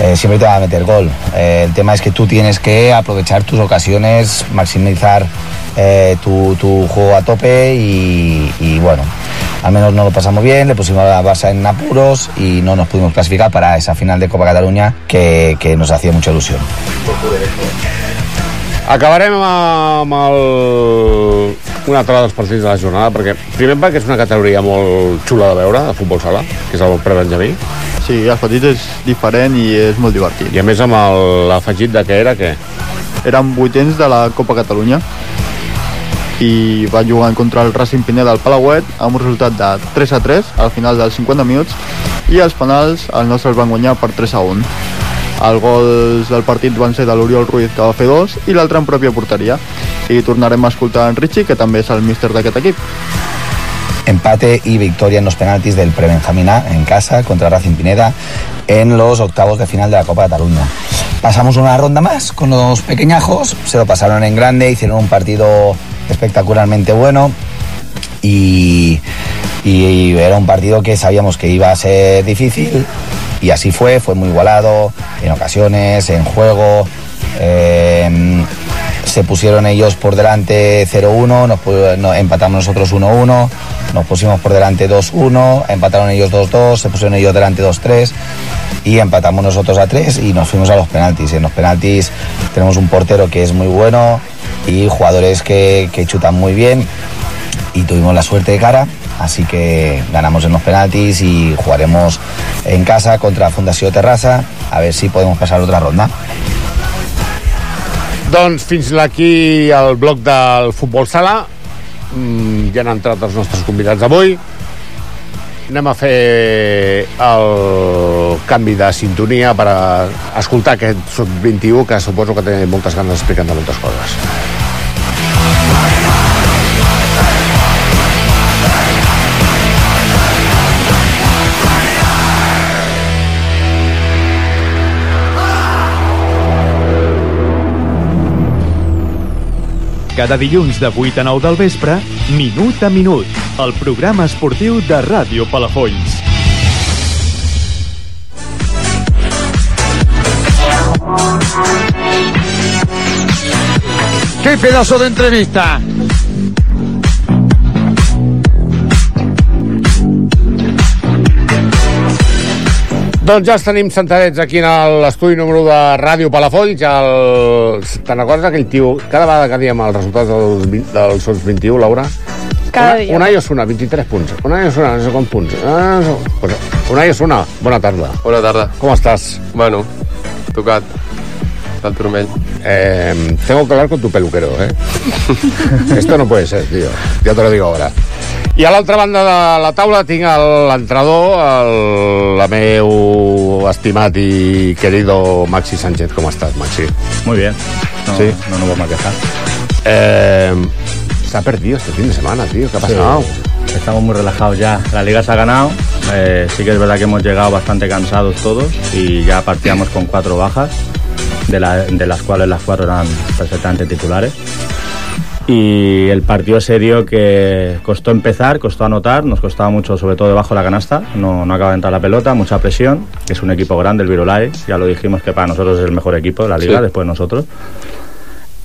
eh, siempre te va a meter gol. Eh, el tema es que tú tienes que aprovechar tus ocasiones, maximizar eh, tu, tu, juego a tope y, y bueno, al menos no lo pasamos bien, le pusimos a la Barça en apuros y no nos pudimos clasificar para esa final de Copa Cataluña que, que nos hacía mucha ilusión. Acabarem amb el... un altre dels partits de la jornada, perquè primer perquè és una categoria molt xula de veure, de futbol sala, que és el pre-Benjamí. Sí, els partits és diferent i és molt divertit. I a més amb l'afegit de què era, què? Érem vuitens de la Copa Catalunya i va jugar contra el Racing Pineda al Palauet amb un resultat de 3 a 3 al final dels 50 minuts i els penals el nostre els van guanyar per 3 a 1 els gols del partit van ser de l'Oriol Ruiz que va fer dos i l'altre en pròpia porteria. I tornarem a escoltar en Richie que també és el míster d'aquest equip. Empate y victoria en los penaltis del Prebenjamín A en casa contra Racing Pineda en los octavos de final de la Copa de Cataluña. Pasamos una ronda más con los pequeñajos, se lo pasaron en grande, hicieron un partido espectacularmente bueno y, era un partido que sabíamos que iba a ser difícil y así fue, fue muy igualado en ocasiones, en juego. Eh, se pusieron ellos por delante 0-1, nos, nos, empatamos nosotros 1-1, nos pusimos por delante 2-1, empataron ellos 2-2, se pusieron ellos delante 2-3 y empatamos nosotros a 3 y nos fuimos a los penaltis. En los penaltis tenemos un portero que es muy bueno y jugadores que, que chutan muy bien y tuvimos la suerte de cara así que ganamos en los penaltis y jugaremos en casa contra Fundació Terrassa a ver si podemos pasar otra ronda. Doncs fins aquí el bloc del futbol sala. Mm, ja han entrat els nostres convidats d'avui. Anem a fer el canvi de sintonia per a escoltar aquest sub-21 que suposo que té moltes ganes d'explicar de moltes coses. Cada dilluns de 8 a 9 del vespre, Minut a Minut, el programa esportiu de Ràdio Palafolls. ¡Qué pedazo de entrevista! Doncs ja els tenim sentadets aquí en l'estudi número de Ràdio Palafolls. El... Te'n recordes aquell tio? Cada vegada que diem els resultats dels, 20, dels Sons 21, Laura? Cada una, dia. Unai Osuna, 23 punts. Unai Osuna, no sé quants punts. Ah, Unai Osuna, bona tarda. Bona tarda. Com estàs? Bueno, tocat. Del turmell. Eh, tengo que hablar con tu peluquero, ¿eh? Esto no puede ser, tío. Ya te lo digo ahora. I a l'altra banda de la taula tinc el- l'entrenador, el, el meu estimat i querido Maxi Sánchez. Com estàs, Maxi? Muy bien. No, Sí. no nos vamos a quejar. Eh, se ha perdido este fin de semana, tío. ¿Qué ha pasado? Sí, estamos muy relajados ya. La liga se ha ganado. Eh, sí que es verdad que hemos llegado bastante cansados todos y ya partíamos con cuatro bajas, de, la- de las cuales las cuatro eran perfectamente titulares. Y el partido se dio que costó empezar, costó anotar, nos costaba mucho, sobre todo debajo de la canasta, no, no acaba de entrar la pelota, mucha presión, es un equipo grande, el Virolai, ya lo dijimos que para nosotros es el mejor equipo de la liga, Sí. después de nosotros.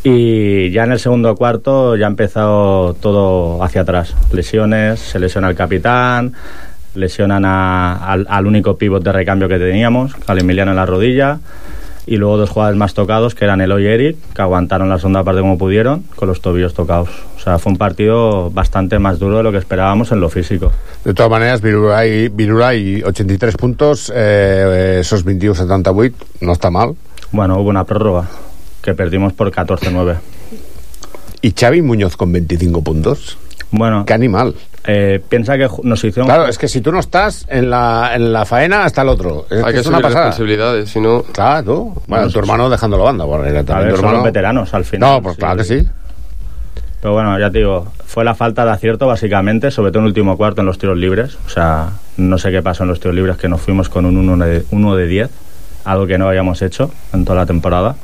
Y ya en el segundo cuarto ya ha empezado todo hacia atrás. Lesiones, se lesiona el capitán, lesionan a- al, al único pívot de recambio que teníamos, al Emiliano en la rodilla. Y luego dos jugadores más tocados, que eran Eloy y Eric, que aguantaron la segunda parte como pudieron, con los tobillos tocados. O sea, fue un partido bastante más duro de lo que esperábamos en lo físico. De todas maneres, Virulai, Virulai 83 puntos, eh, esos 21-78, no está mal. Bueno, hubo una prórroga, que perdimos por 14-9. Y Xavi Muñoz con 25 puntos. Bueno. Qué animal. Eh, piensa que nos hicieron... Claro, es que si tú no estás en la, en la faena, está el otro. Es, Hay que es una pasada. responsabilidades, si no... Claro, bueno, Bueno, tu hermano dejándolo banda, A también ver, tu son hermano... los veteranos al final. No, pues claro que sí. Pero bueno, ya te digo, fue la falta de acierto básicamente, sobre todo en el último cuarto en los tiros libres. O sea, no sé qué pasó en los tiros libres, que nos fuimos con un 1 de, 1 de 10, algo que no habíamos hecho en toda la temporada.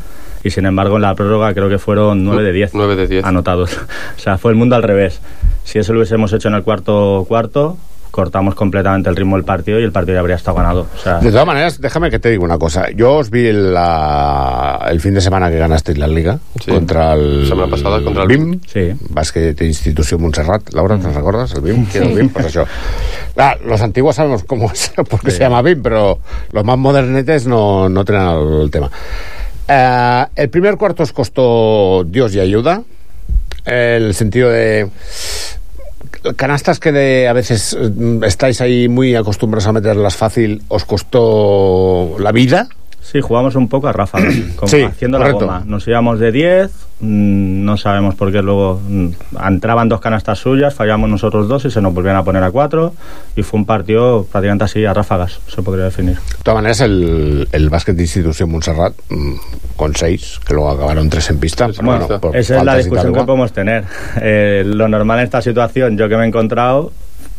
Y sin embargo, en la prórroga creo que fueron 9 de 10, 9 de 10. anotados. o sea, fue el mundo al revés. Si eso lo hubiésemos hecho en el cuarto cuarto, cortamos completamente el ritmo del partido y el partido ya habría estado ganado. O sea, De todas maneras, déjame que te diga una cosa. Yo os vi el, la- el fin de semana que ganasteis la Liga Sí. contra el... Setmana passada, contra el BIM. Sí. Básquet Institució Montserrat. Laura, ¿te recuerdas? El BIM. ¿Quién es el BIM? Pues eso. Ah, los antiguos sabemos cómo es, porque se llama BIM, pero los más modernetes no, no tienen el, el tema. Eh, el primer cuarto os costó Dios y ayuda. El sentido de canastas que de, a veces mm, estáis ahí muy acostumbrados a meterlas fácil, os costó la vida. Sí, jugamos un poco a ráfagas, Sí, haciendo correcto. la goma. Nos íbamos de 10, mm, no sabemos por qué luego mm, entraban dos canastas suyas, fallamos nosotros dos y se nos volvían a poner a cuatro. Y fue un partido prácticamente así, a ráfagas, se podría definir. De todas maneras, el, el básquet de institución Montserrat, mm, con seis, que luego acabaron tres en pista. pero Bueno, bueno, esa es la discusión que podemos tener. Eh, lo normal en esta situación, yo que me he encontrado,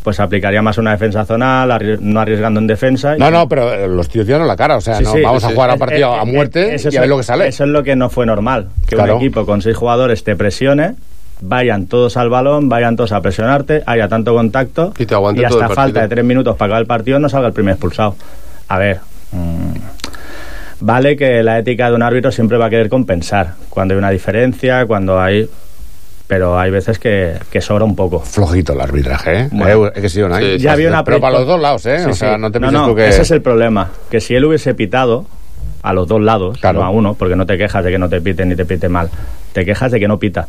pues aplicaría más una defensa zonal, no arriesgando en defensa. y- No, no, pero eh, los tíos dieron la cara. O sea, Sí, no, sí, vamos a jugar a partido a muerte eso y es a ver lo que sale. Eso es lo que no fue normal. Que Claro. un equipo con seis jugadores te presione, vayan todos al balón, vayan todos a presionarte, haya tanto contacto Y te y hasta falta de tres minutos para acabar el partido no salga el primer expulsado. A ver. mm, Vale que la ética de un árbitro siempre va a querer compensar cuando hay una diferencia, cuando hay... Pero hay veces que, que sobra un poco. Flojito el arbitraje, ¿eh? Bueno. Eh, que sí, ¿no? Sí, ya había una Pero para los dos lados, ¿eh? Sí, o sea, sí. no te no, pienses no, tú que... ese es el problema. Que si él hubiese pitado a los dos lados, Claro. no a uno, porque no te quejas de que no te pite ni te pite mal, te quejas de que no pita.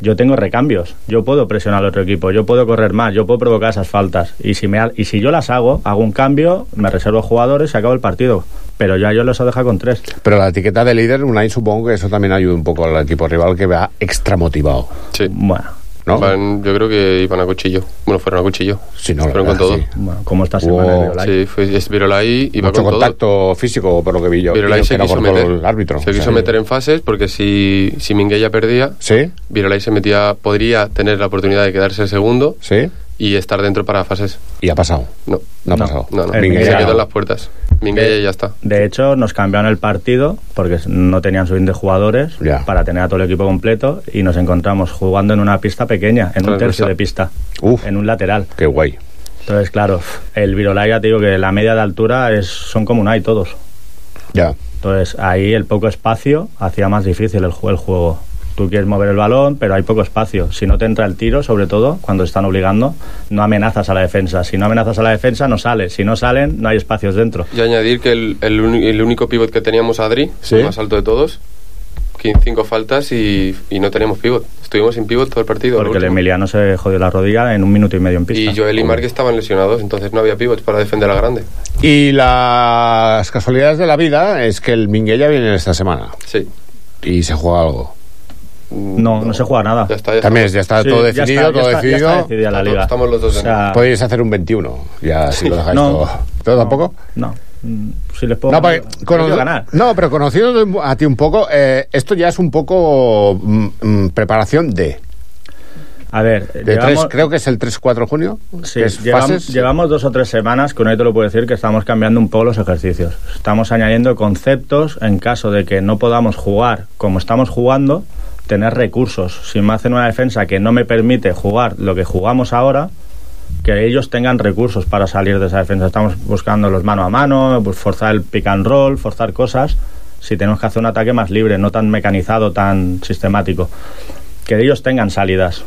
Yo tengo recambios, yo puedo presionar al otro equipo, yo puedo correr más, yo puedo provocar esas faltas. Y si, me, y si yo las hago, hago un cambio, me reservo jugadores y acabo el partido. Pero ya yo los he dejado con tres. Pero la etiqueta de líder, Unai, supongo que eso también ayuda un poco al equipo rival que va extra motivado. Sí. Bueno, ¿no? Van- yo creo que iban a cuchillo. Bueno, fueron a cuchillo. Sí, no, fueron con todo. sí. bueno como esta Hubo- semana. Sí, fue, es Virolai iba Mucho con todo. contacto físico, por lo que vi yo. Virolai se quiso meter. el árbitro. Se O quiso sea, meter en fases porque si, si Minguella perdía, ¿Sí? Virolai se metía, podría tener la oportunidad de quedarse segundo ¿Sí? Y estar dentro para fases. Y ha pasado. No, No ha No. pasado. no, no. El Se Minguella quedó no. en las puertas. Minguella ya está. De hecho, nos cambiaron el partido porque no tenían suficientes jugadores Ya. para tener a todo el equipo completo y nos encontramos jugando en una pista pequeña, en un tercio de pista, Uf. en un lateral. Qué guay. Entonces, claro, el Virolai ya te digo que la media de altura es, son como un hay todos. Ya. Entonces, ahí el poco espacio hacía más difícil el, el juego. Tú quieres mover el balón, pero hay poco espacio. Si no te entra el tiro, sobre todo, cuando están obligando, no amenazas a la defensa. Si no amenazas a la defensa, no sale. Si no salen, no hay espacios dentro. Y añadir que el, el, el único pivot que teníamos, Adri, Sí. el más alto de todos, 15 cinco faltas y, y no teníamos pivot. Estuvimos sin pivot todo el partido. Porque el. Emiliano se jodió la rodilla en un minuto y medio en pista. Y Joel y Mark estaban lesionados, entonces no había pivots para defender a grande. Y las casualidades de la vida es que el Minguella viene esta semana Sí. y se juega algo. No, no se juega nada. Ya está, ya También ya está Sí, todo ya definido, está, ya todo está- decidido. está decidida la Estamos- liga. estamos los dos O en- sea, Podéis hacer un 21, ya si lo dejáis No. todo. ¿Todo tampoco? No. Mm, Si les puedo No, porque cono- ganar. no, pero conociendo a ti un poco, eh, esto ya es un poco mm, mm, preparación de. A ver, de llevamos- tres, creo que es el 3-4 de junio. Sí, llevamos, fases. llevamos dos o tres semanas, que no te lo puedo decir, que estamos cambiando un poco los ejercicios. Estamos añadiendo conceptos en caso de que no podamos jugar como estamos jugando, tener recursos. Si me hacen una defensa que no me permite jugar lo que jugamos ahora, que ellos tengan recursos para salir de esa defensa. Estamos buscando los mano a mano, pues forzar el pick and roll, forzar cosas. Si tenemos que hacer un ataque más libre, no tan mecanizado, tan sistemático que ellos tengan salidas,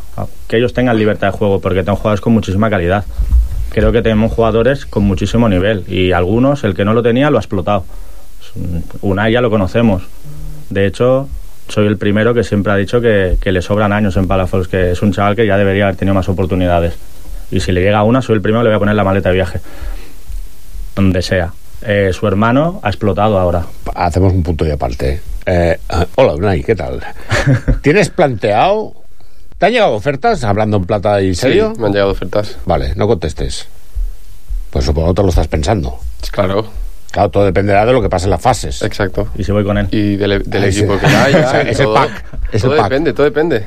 que ellos tengan libertad de juego, porque tengo jugadores con muchísima calidad. Creo que tenemos jugadores con muchísimo nivel y algunos, el que no lo tenía, lo ha explotado. Una ya lo conocemos. De hecho, soy el primero que siempre ha dicho que, que le sobran años en Palafox, que es un chaval que ya debería haber tenido más oportunidades. Y si le llega una, soy el primero que le voy a poner la maleta de viaje. Donde sea. Eh, su hermano ha explotado ahora. Hacemos un punto y aparte. Eh, hola, Unai, ¿qué tal? ¿Tienes planteado... ¿Te han llegado ofertas, hablando en plata y serio? Sí, me han llegado ofertas. Vale, no contestes. Pues supongo que te lo estás pensando. Claro. Claro, todo dependerá de lo que pase en las fases. Exacto. Y si voy con él. Y del, del Ahí equipo sí. que haya. Ese- y ese todo. pack, ese todo pack. depende, todo depende.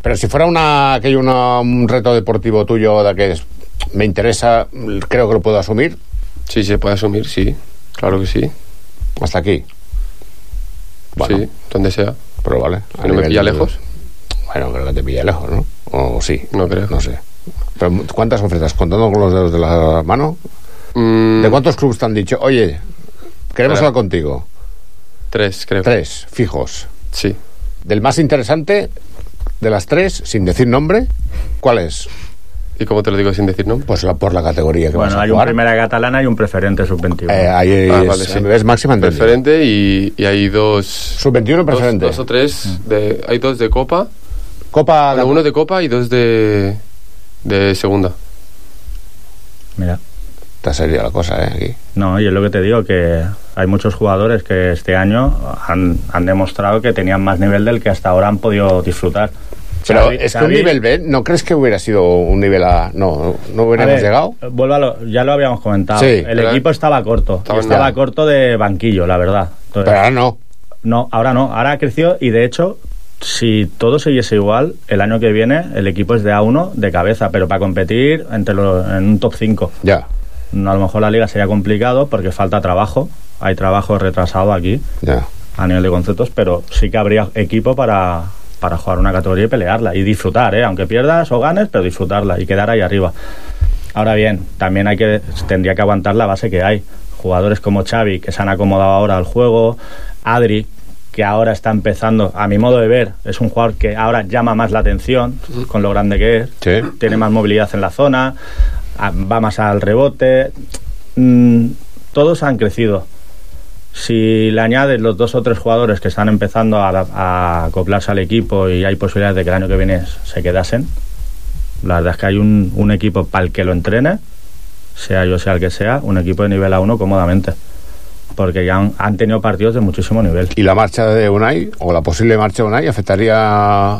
Pero si fuera una, que hay una- un reto deportivo tuyo de que es- me interesa, creo que lo puedo asumir. Sí, se puede asumir, sí. Claro que sí. Hasta aquí. Sí, donde sea. Pero vale. Si no me pilla lejos. Bueno, creo que te pilla lejos, ¿no? O sí. No creo. No sé. Pero, ¿Cuántas ofertas? ¿Contando con los dedos de la mano? Mm, ¿De cuántos clubes te han dicho, oye, queremos hablar contigo? Tres, creo. Tres, fijos. Sí. Del más interesante, de las tres, sin decir nombre, ¿cuál es? ¿Y cómo te lo digo sin decir nombre? Pues la, por la categoría que vas Bueno, a hay un jugar. primera catalana y un preferente sub-21. Eh, ahí Ah, es, vale, sí. es máxima. Preferente y, y hay dos. Sub-21 dos, preferente. dos o tres. De, hay dos de Copa. Copa. Bueno, uno de Copa y dos de. de Segunda. Mira. Está seria la cosa, ¿eh? Aquí. No, y es lo que te digo, que hay muchos jugadores que este año han, han demostrado que tenían más nivel del que hasta ahora han podido disfrutar. Pero Xavi- es que un nivel B, ¿no crees que hubiera sido un nivel A? No, no A hubiéramos ver, llegado. vuelvo a lo- ya lo habíamos comentado. Sí, el equipo estaba corto. Estaba corto de banquillo, la verdad. Entonces- Pero ahora no. No, ahora no. Ahora ha crecido y de hecho, si todo siguiese igual, el año que viene el equipo es de A1 de cabeza, pero para competir entre los, en un top 5. Ya. No, a lo mejor la liga sería complicado porque falta trabajo. Hay trabajo retrasado aquí a nivel de conceptos, pero sí que habría equipo para, para jugar una categoría y pelearla y disfrutar, ¿eh? aunque pierdas o ganes, pero disfrutarla y quedar ahí arriba. Ahora bien, también hay que tendría que aguantar la base que hay. Jugadores como Xavi que se han acomodado ahora al juego, Adri que ahora está empezando, a mi modo de ver, es un jugador que ahora llama más la atención con lo grande que es, tiene más movilidad en la zona, va más al rebote, Mm, todos han crecido. Si le añades los dos o tres jugadores que están empezando a, acoplarse al equipo y hay posibilidades de que el año que viene se quedasen, la verdad es que hay un, un equipo para el que lo entrene, sea yo sea el que sea, un equipo de nivel A1 cómodamente. Porque ya han, han tenido partidos de muchísimo nivel. ¿Y la marcha de Unai, o la posible marcha de Unai, afectaría...?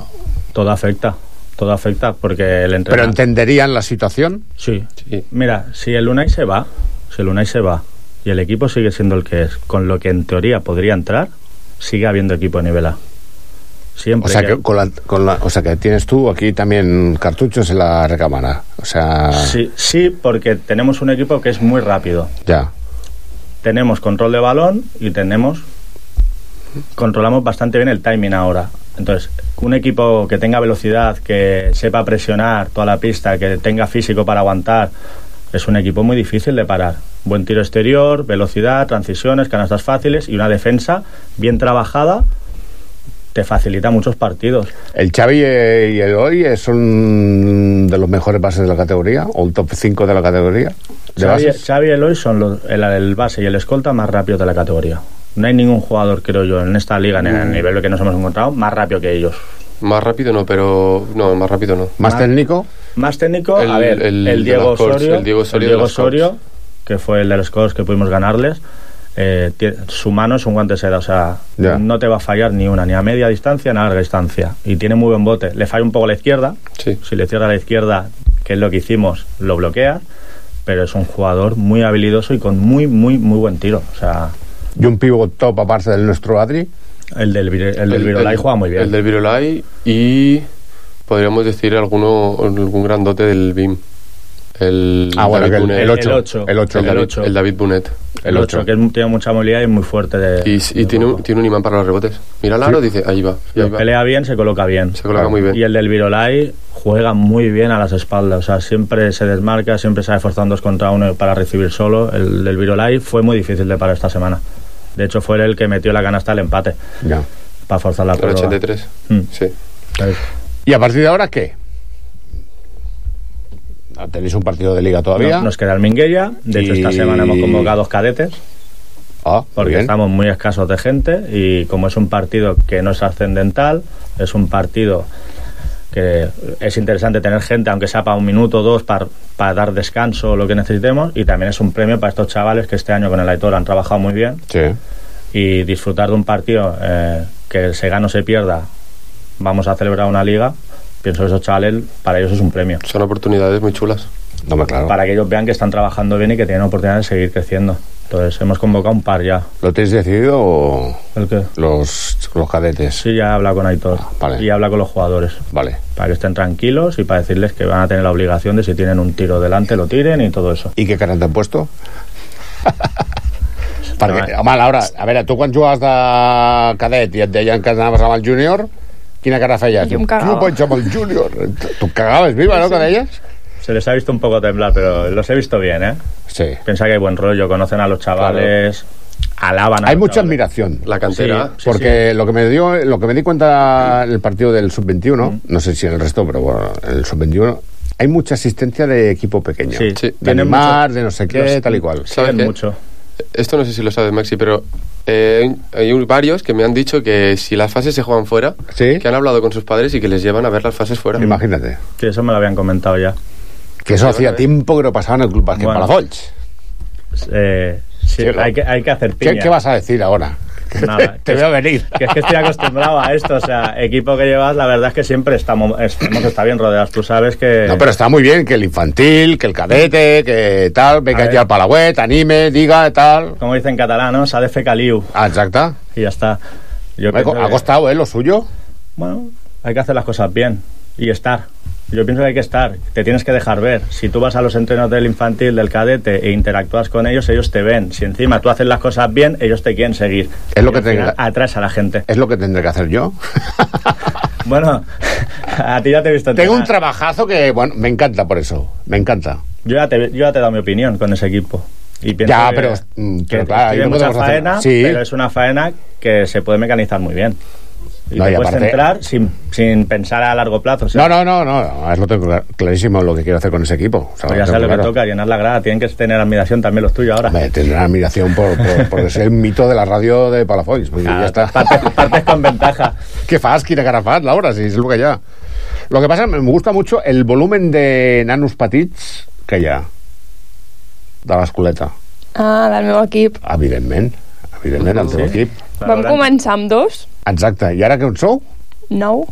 Todo afecta, todo afecta porque el ¿Pero entrenador... entenderían la situación? Sí. Mira, si el Unai se va, si el Unai se va y el equipo sigue siendo el que es, con lo que en teoría podría entrar, sigue habiendo equipo de nivel A. Siempre. O sea, que con la, con la- o sea, que tienes tú aquí también cartuchos en la recámara. O sea, Sí, sí, porque tenemos un equipo que es muy rápido. ya. Tenemos control de balón y tenemos controlamos bastante bien el timing ahora. Entonces, un equipo que tenga velocidad, que sepa presionar toda la pista, que tenga físico para aguantar, es un equipo muy difícil de parar. Buen tiro exterior, velocidad, transiciones, canastas fáciles y una defensa bien trabajada te facilita muchos partidos. ¿El Xavi y el hoy son de los mejores bases de la categoría? ¿O el top 5 de la categoría? ¿De Xavi? Xavi y Eloy son los- el, el base y el escolta más rápidos de la categoría. No hay ningún jugador, creo yo, en esta liga, en el Mm. nivel que nos hemos encontrado, más rápido que ellos. Más rápido no, pero. No, más rápido no. ¿Más técnico? Más técnico, El- a ver, el Diego Corts, el Diego Osorio Diego. Osorio, que fue el de los scores que pudimos ganarles, eh, su mano es un guante de seda, o sea, no te va a fallar ni una, ni a media distancia ni a larga distancia. Y tiene muy buen bote. Le falla un poco a la izquierda, si le cierra a la izquierda, que es lo que hicimos, lo bloquea, pero es un jugador muy habilidoso y con muy, muy, muy buen tiro. O sea, ¿Y un pivot top aparte del nuestro Adri? el del, el del Virolai juega muy bien. El del Virolai y. Podríamos decir alguno, algún grandote del BIM. El Ah, bueno, David que el- Bunet. el ocho, El ocho. el ocho. El El David, el David Bunet. el 8, que es- tiene mucha movilidad y es muy fuerte de... Y, y tiene, un, tiene un imán para los rebotes. Mira el aro, dice, ahí va. y ahí va. pelea bien, se coloca bien. Se coloca muy bien. Y el del Virolai juega muy bien a las espaldas. O sea, siempre se desmarca, siempre se esforzando dos contra uno para recibir solo. El del Virolai fue muy difícil de parar esta semana. De hecho, fue el que metió la canasta al empate. Ya. Para forzar la El prórroga. 83. Mm. Sí. ¿Y a partir de ahora qué? Ah, ¿Tenéis un partido de liga todavía? No- nos queda el Minguella. De hecho, esta semana hemos convocado dos cadetes. Ah, porque bien. estamos muy escasos de gente y como es un partido que no es ascendental, es un partido que es interesante tener gente, aunque sea para un minuto o dos, para, para dar descanso o lo que necesitemos, y también es un premio para estos chavales que este año con el Aitor han trabajado muy bien Sí. y disfrutar de un partido eh, que se gane o se pierda, vamos a celebrar una liga, pienso que esos chavales, para ellos es un premio. Son oportunidades muy chulas. No me claro. Para que ellos vean que están trabajando bien y que tienen oportunidad de seguir creciendo. Entonces hemos convocado un par ya. ¿Lo tenéis decidido o ¿El qué? los, los cadetes? Sí, ya habla con Aitor. vale. Y habla con los jugadores. Vale. Para que estén tranquilos y para decirles que van a tener la obligación de si tienen un tiro delante lo tiren y todo eso. I què cara t'han puesto? Perquè, home, Laura, a veure, tu quan jugaves de cadet i et deien que anaves amb el júnior, quina cara feies? Jo em cagava. Tu vaig amb el júnior. Tu cagaves viva, no, que deies? Se les ha visto un poco temblar, pero los he visto bien, ¿eh? Sí. Piensa que hay buen rollo, conocen a los chavales, alaban a Hay los mucha chavales. admiración. La cantera. Sí, sí, porque lo que me dio, lo que me di cuenta en el partido del sub-21, no sé si en el resto, pero bueno, en el sub-21 hay mucha asistencia de equipo pequeño. Sí, sí. De Tienen animar, mucho. de no sé qué, Los- tal y cual. ¿Sabes qué? Esto no sé si lo sabes, Maxi, pero eh, hay varios que me han dicho que si las fases se juegan fuera, que han hablado con sus padres y que les llevan a ver las fases fuera. Imagínate. Sí, eso me lo habían comentado ya. Que eso hacía tiempo que no pasaba en el Club Básquet Bueno. Palafolls. Eh, sí, hay, que, hay que hacer ¿Qué, piña. qué vas a decir ahora? Nada, Te veo venir. Que es que estoy acostumbrado a esto, o sea, equipo que llevas, la verdad es que siempre estamos, estamos está bien rodeados. Tú sabes que... No, pero está muy bien que el infantil, que el cadete, que tal, venga A ya al Palauet, anime, diga, tal. Como dicen en catalán, ¿no? S'ha de fer caliu. Ah, exacto. Y ya está. Yo Me ha ha que- costado, ¿eh? Lo suyo. Bueno, hay que hacer las cosas bien y estar. Yo pienso que hay que estar, te tienes que dejar ver. Si tú vas a los entrenos del infantil, del cadete e interactúas con ellos, ellos te ven. Si encima tú haces las cosas bien, ellos te quieren seguir. Es lo que al te- final atraes a la gente. Es lo que tendré que hacer yo. Bueno, a ti ya te he visto Tengo un trabajazo que, bueno, me encanta por eso. Me encanta. Yo ya, te, yo ya te he dado mi opinión con ese equipo. Y pienso Ya, que- pero, mm, que pero claro, tiene no mucha faena, Sí. pero es una faena que se puede mecanizar muy bien. Y No, te y puedes aparte- centrar sin, sin pensar a largo plazo. o sea, No, no, no, no. Es lo tengo clar- clarísimo lo que quiero hacer con ese equipo. O sea, pues ya sabes lo que claro. toca, llenar la grada. Tienen que tener admiración también los tuyos ahora. Hombre, tendrán admiración por, por, por ser el mito de la radio de. Vull dir, Ah, ja està. Partes, partes con ventaja. ¿Qué fas? Quina cara fas, Laura? Si és el que ha. Lo que pasa, me gusta mucho el volumen de nanos petits que hi ha de l'escoleta. Ah, del meu equip. Evidentment. Evidentment, el teu Sí. equip. Vam començar amb dos, Exacte. I ara que on sou? nou,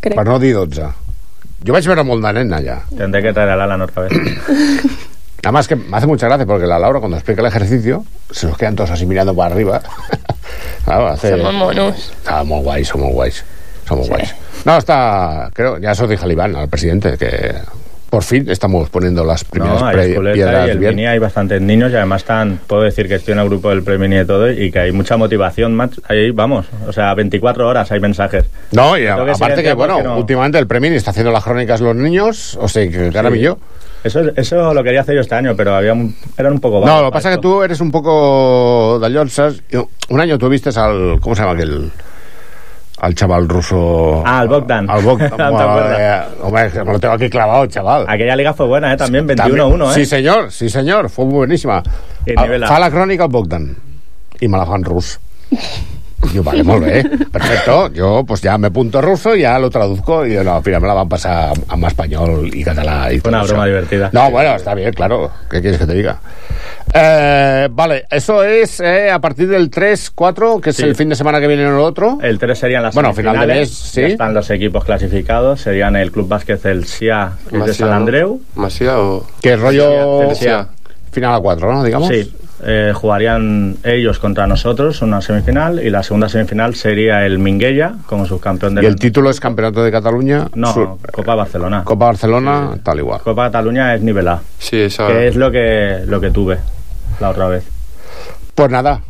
crec. Per no dir 12. Jo vaig veure molt de nen allà. Tendré que traer a Alan otra vez. Además que me hace mucha gracia porque la Laura cuando explica el ejercicio se nos quedan todos así mirando para arriba. claro, hace... Som monos. Está muy guay, son muy guays. Son muy guays. No, está... Creo, ya eso dije al Iván, al presidente, que por fin estamos poniendo las primeras No, piedras y el bien. mini hay bastantes niños y además están, puedo decir que estoy en el grupo del Premini y todo y que hay mucha motivación, macho. ahí vamos, o sea, 24 horas hay mensajes. No, y que aparte que, bueno, no- últimamente el Premini está haciendo las crónicas los niños, o sea, que cara Sí. yo. Eso, eso lo quería hacer yo este año, pero había un- eran un poco No, lo que pasa es que tú eres un poco de. Un año tuviste al... ¿Cómo se llama aquel...? Al chaval ruso... Ah, al Bogdan. Al Bogdan. Eh, hombre, que me lo tengo aquí clavado, chaval. Aquella liga fue buena, ¿eh? También También- 21-1, ¿eh? Sí, senyor, sí, senyor, fou bueníssima. I Ah, nivela. Fa la crònica el Bogdan i me la fa en rus. Diu, vale, molt bé, perfecto. Yo pues ya me apunto ruso, ya lo traduzco y no, al final me la van a pasar a español y catalá y una eso. broma divertida. No, bueno, está bien, claro. ¿Qué quieres que te diga? Eh, vale, eso es eh, a partir del 3-4, que es Sí. el fin de semana que viene o el otro. El 3 serían las Bueno, final de mes, sí. están los equipos clasificados, serían el Club Básquet El SIA que es de San ¿no? Andreu. Masia o... Que rollo El SIA. final a 4, ¿no? Digamos. Sí, eh, jugarían ellos contra nosotros una semifinal y la segunda semifinal sería el Minguella como subcampeón del Y el título es Campeonato de Cataluña. No, Sur- Copa Barcelona. Copa Barcelona, tal igual. Copa Cataluña es nivel A, Sí, esa... que es lo que lo que tuve la otra vez. Pues nada,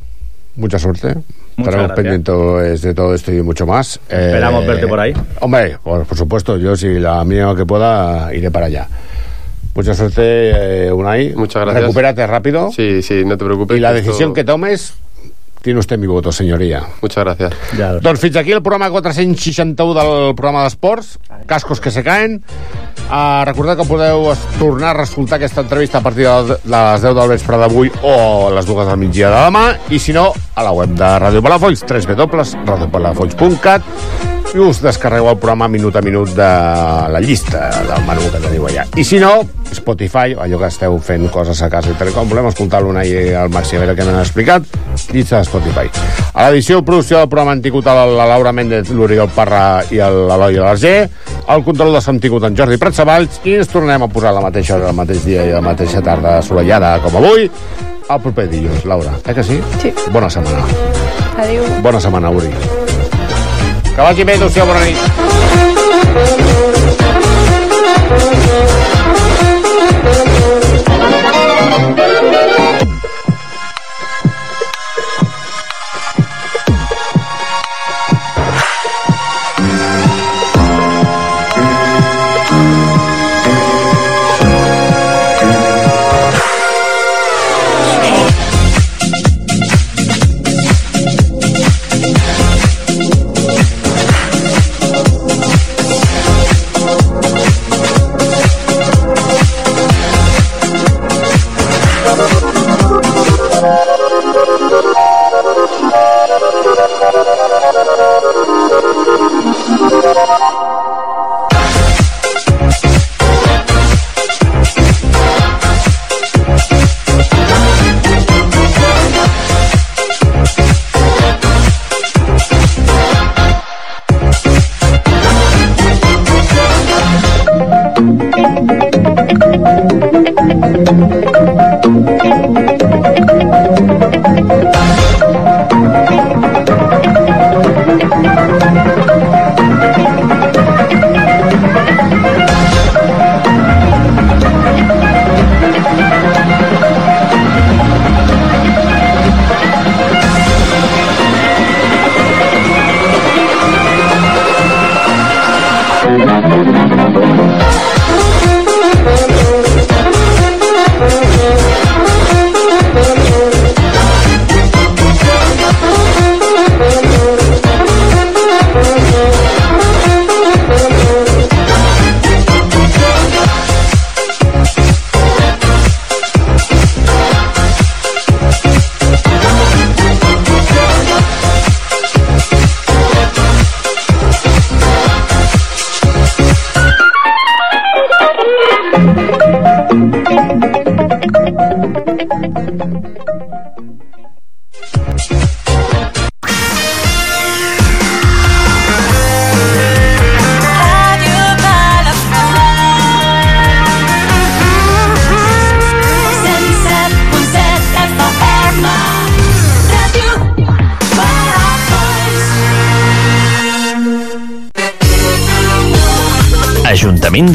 mucha suerte. Estaremos pendientes de todo esto y mucho más. Esperamos verte por ahí. Hombre, por, por supuesto, yo si la mía que pueda iré para allá. Mucha suerte, eh, Unai. Muchas gracias. Recupérate rápido. Sí, sí, no te preocupes. Y la que esto- decisión que tomes, Tiene usted mi voto, senyoria. Muchas gracias. Ja, Doncs fins aquí el programa 461 del programa d'esports, Cascos que se caen. Uh, recordeu que podeu tornar a reescoltar aquesta entrevista a partir de de les 10 del vespre d'avui o a les 2 del migdia de demà, i si no, a la web de Ràdio Palafolls, www.radiopalafolls.cat i us descarregueu el programa minut a minut de la llista del menú que teniu allà. I si no, Spotify, allò que esteu fent coses a casa i tal com, volem escoltar l'una i el Maxi a veure què m'han explicat, llista de Spotify. A l'edició i producció del programa han tingut la, la Laura Méndez, l'Oriol Parra i el- l'Eloi Alarger, el control de som tingut en Jordi Pratsavalls i ens tornem a posar la mateixa hora, el mateix dia i la mateixa tarda assolellada com avui, el proper dilluns, Laura. Eh que sí? Sí. Bona setmana. Adéu. Bona setmana, Uri. Que vagi bé, adéu-siau, bona nit.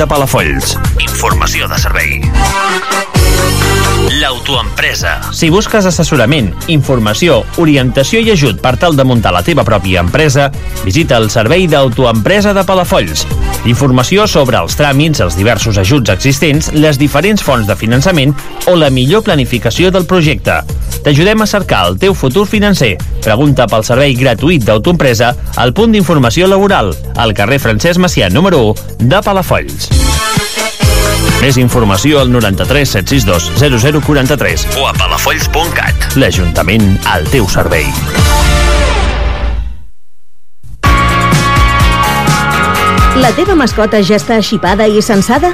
De Palafolls. Informació de servei. L'autoempresa. Si busques assessorament, informació, orientació i ajut per tal de muntar la teva pròpia empresa, visita el servei d'autoempresa de Palafolls. Informació sobre els tràmits, els diversos ajuts existents, les diferents fonts de finançament o la millor planificació del projecte. T'ajudem a cercar el teu futur financer. Pregunta pel servei gratuït d'autoempresa al punt d'informació laboral, al carrer Francesc Macià número 1 de Palafolls. Més informació al 93 762 0043 o a palafolls.cat. L'Ajuntament al teu servei. La teva mascota ja està xipada i censada?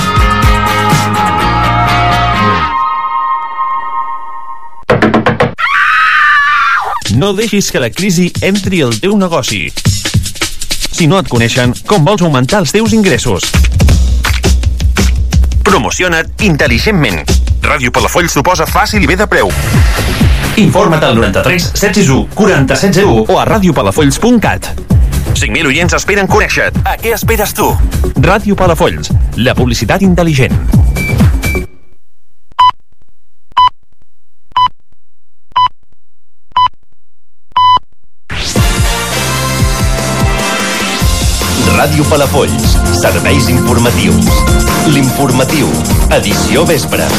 No deixis que la crisi entri al teu negoci. Si no et coneixen, com vols augmentar els teus ingressos? Promociona't intel·ligentment. Ràdio Palafolls t'ho posa fàcil i bé de preu. Informa't al 93 761 4701 o a radiopalafolls.cat. 5.000 oients esperen conèixer-te. A què esperes tu? Ràdio Palafolls, la publicitat intel·ligent. Ràdio Palafolls. Serveis informatius. L'informatiu. Edició vespre.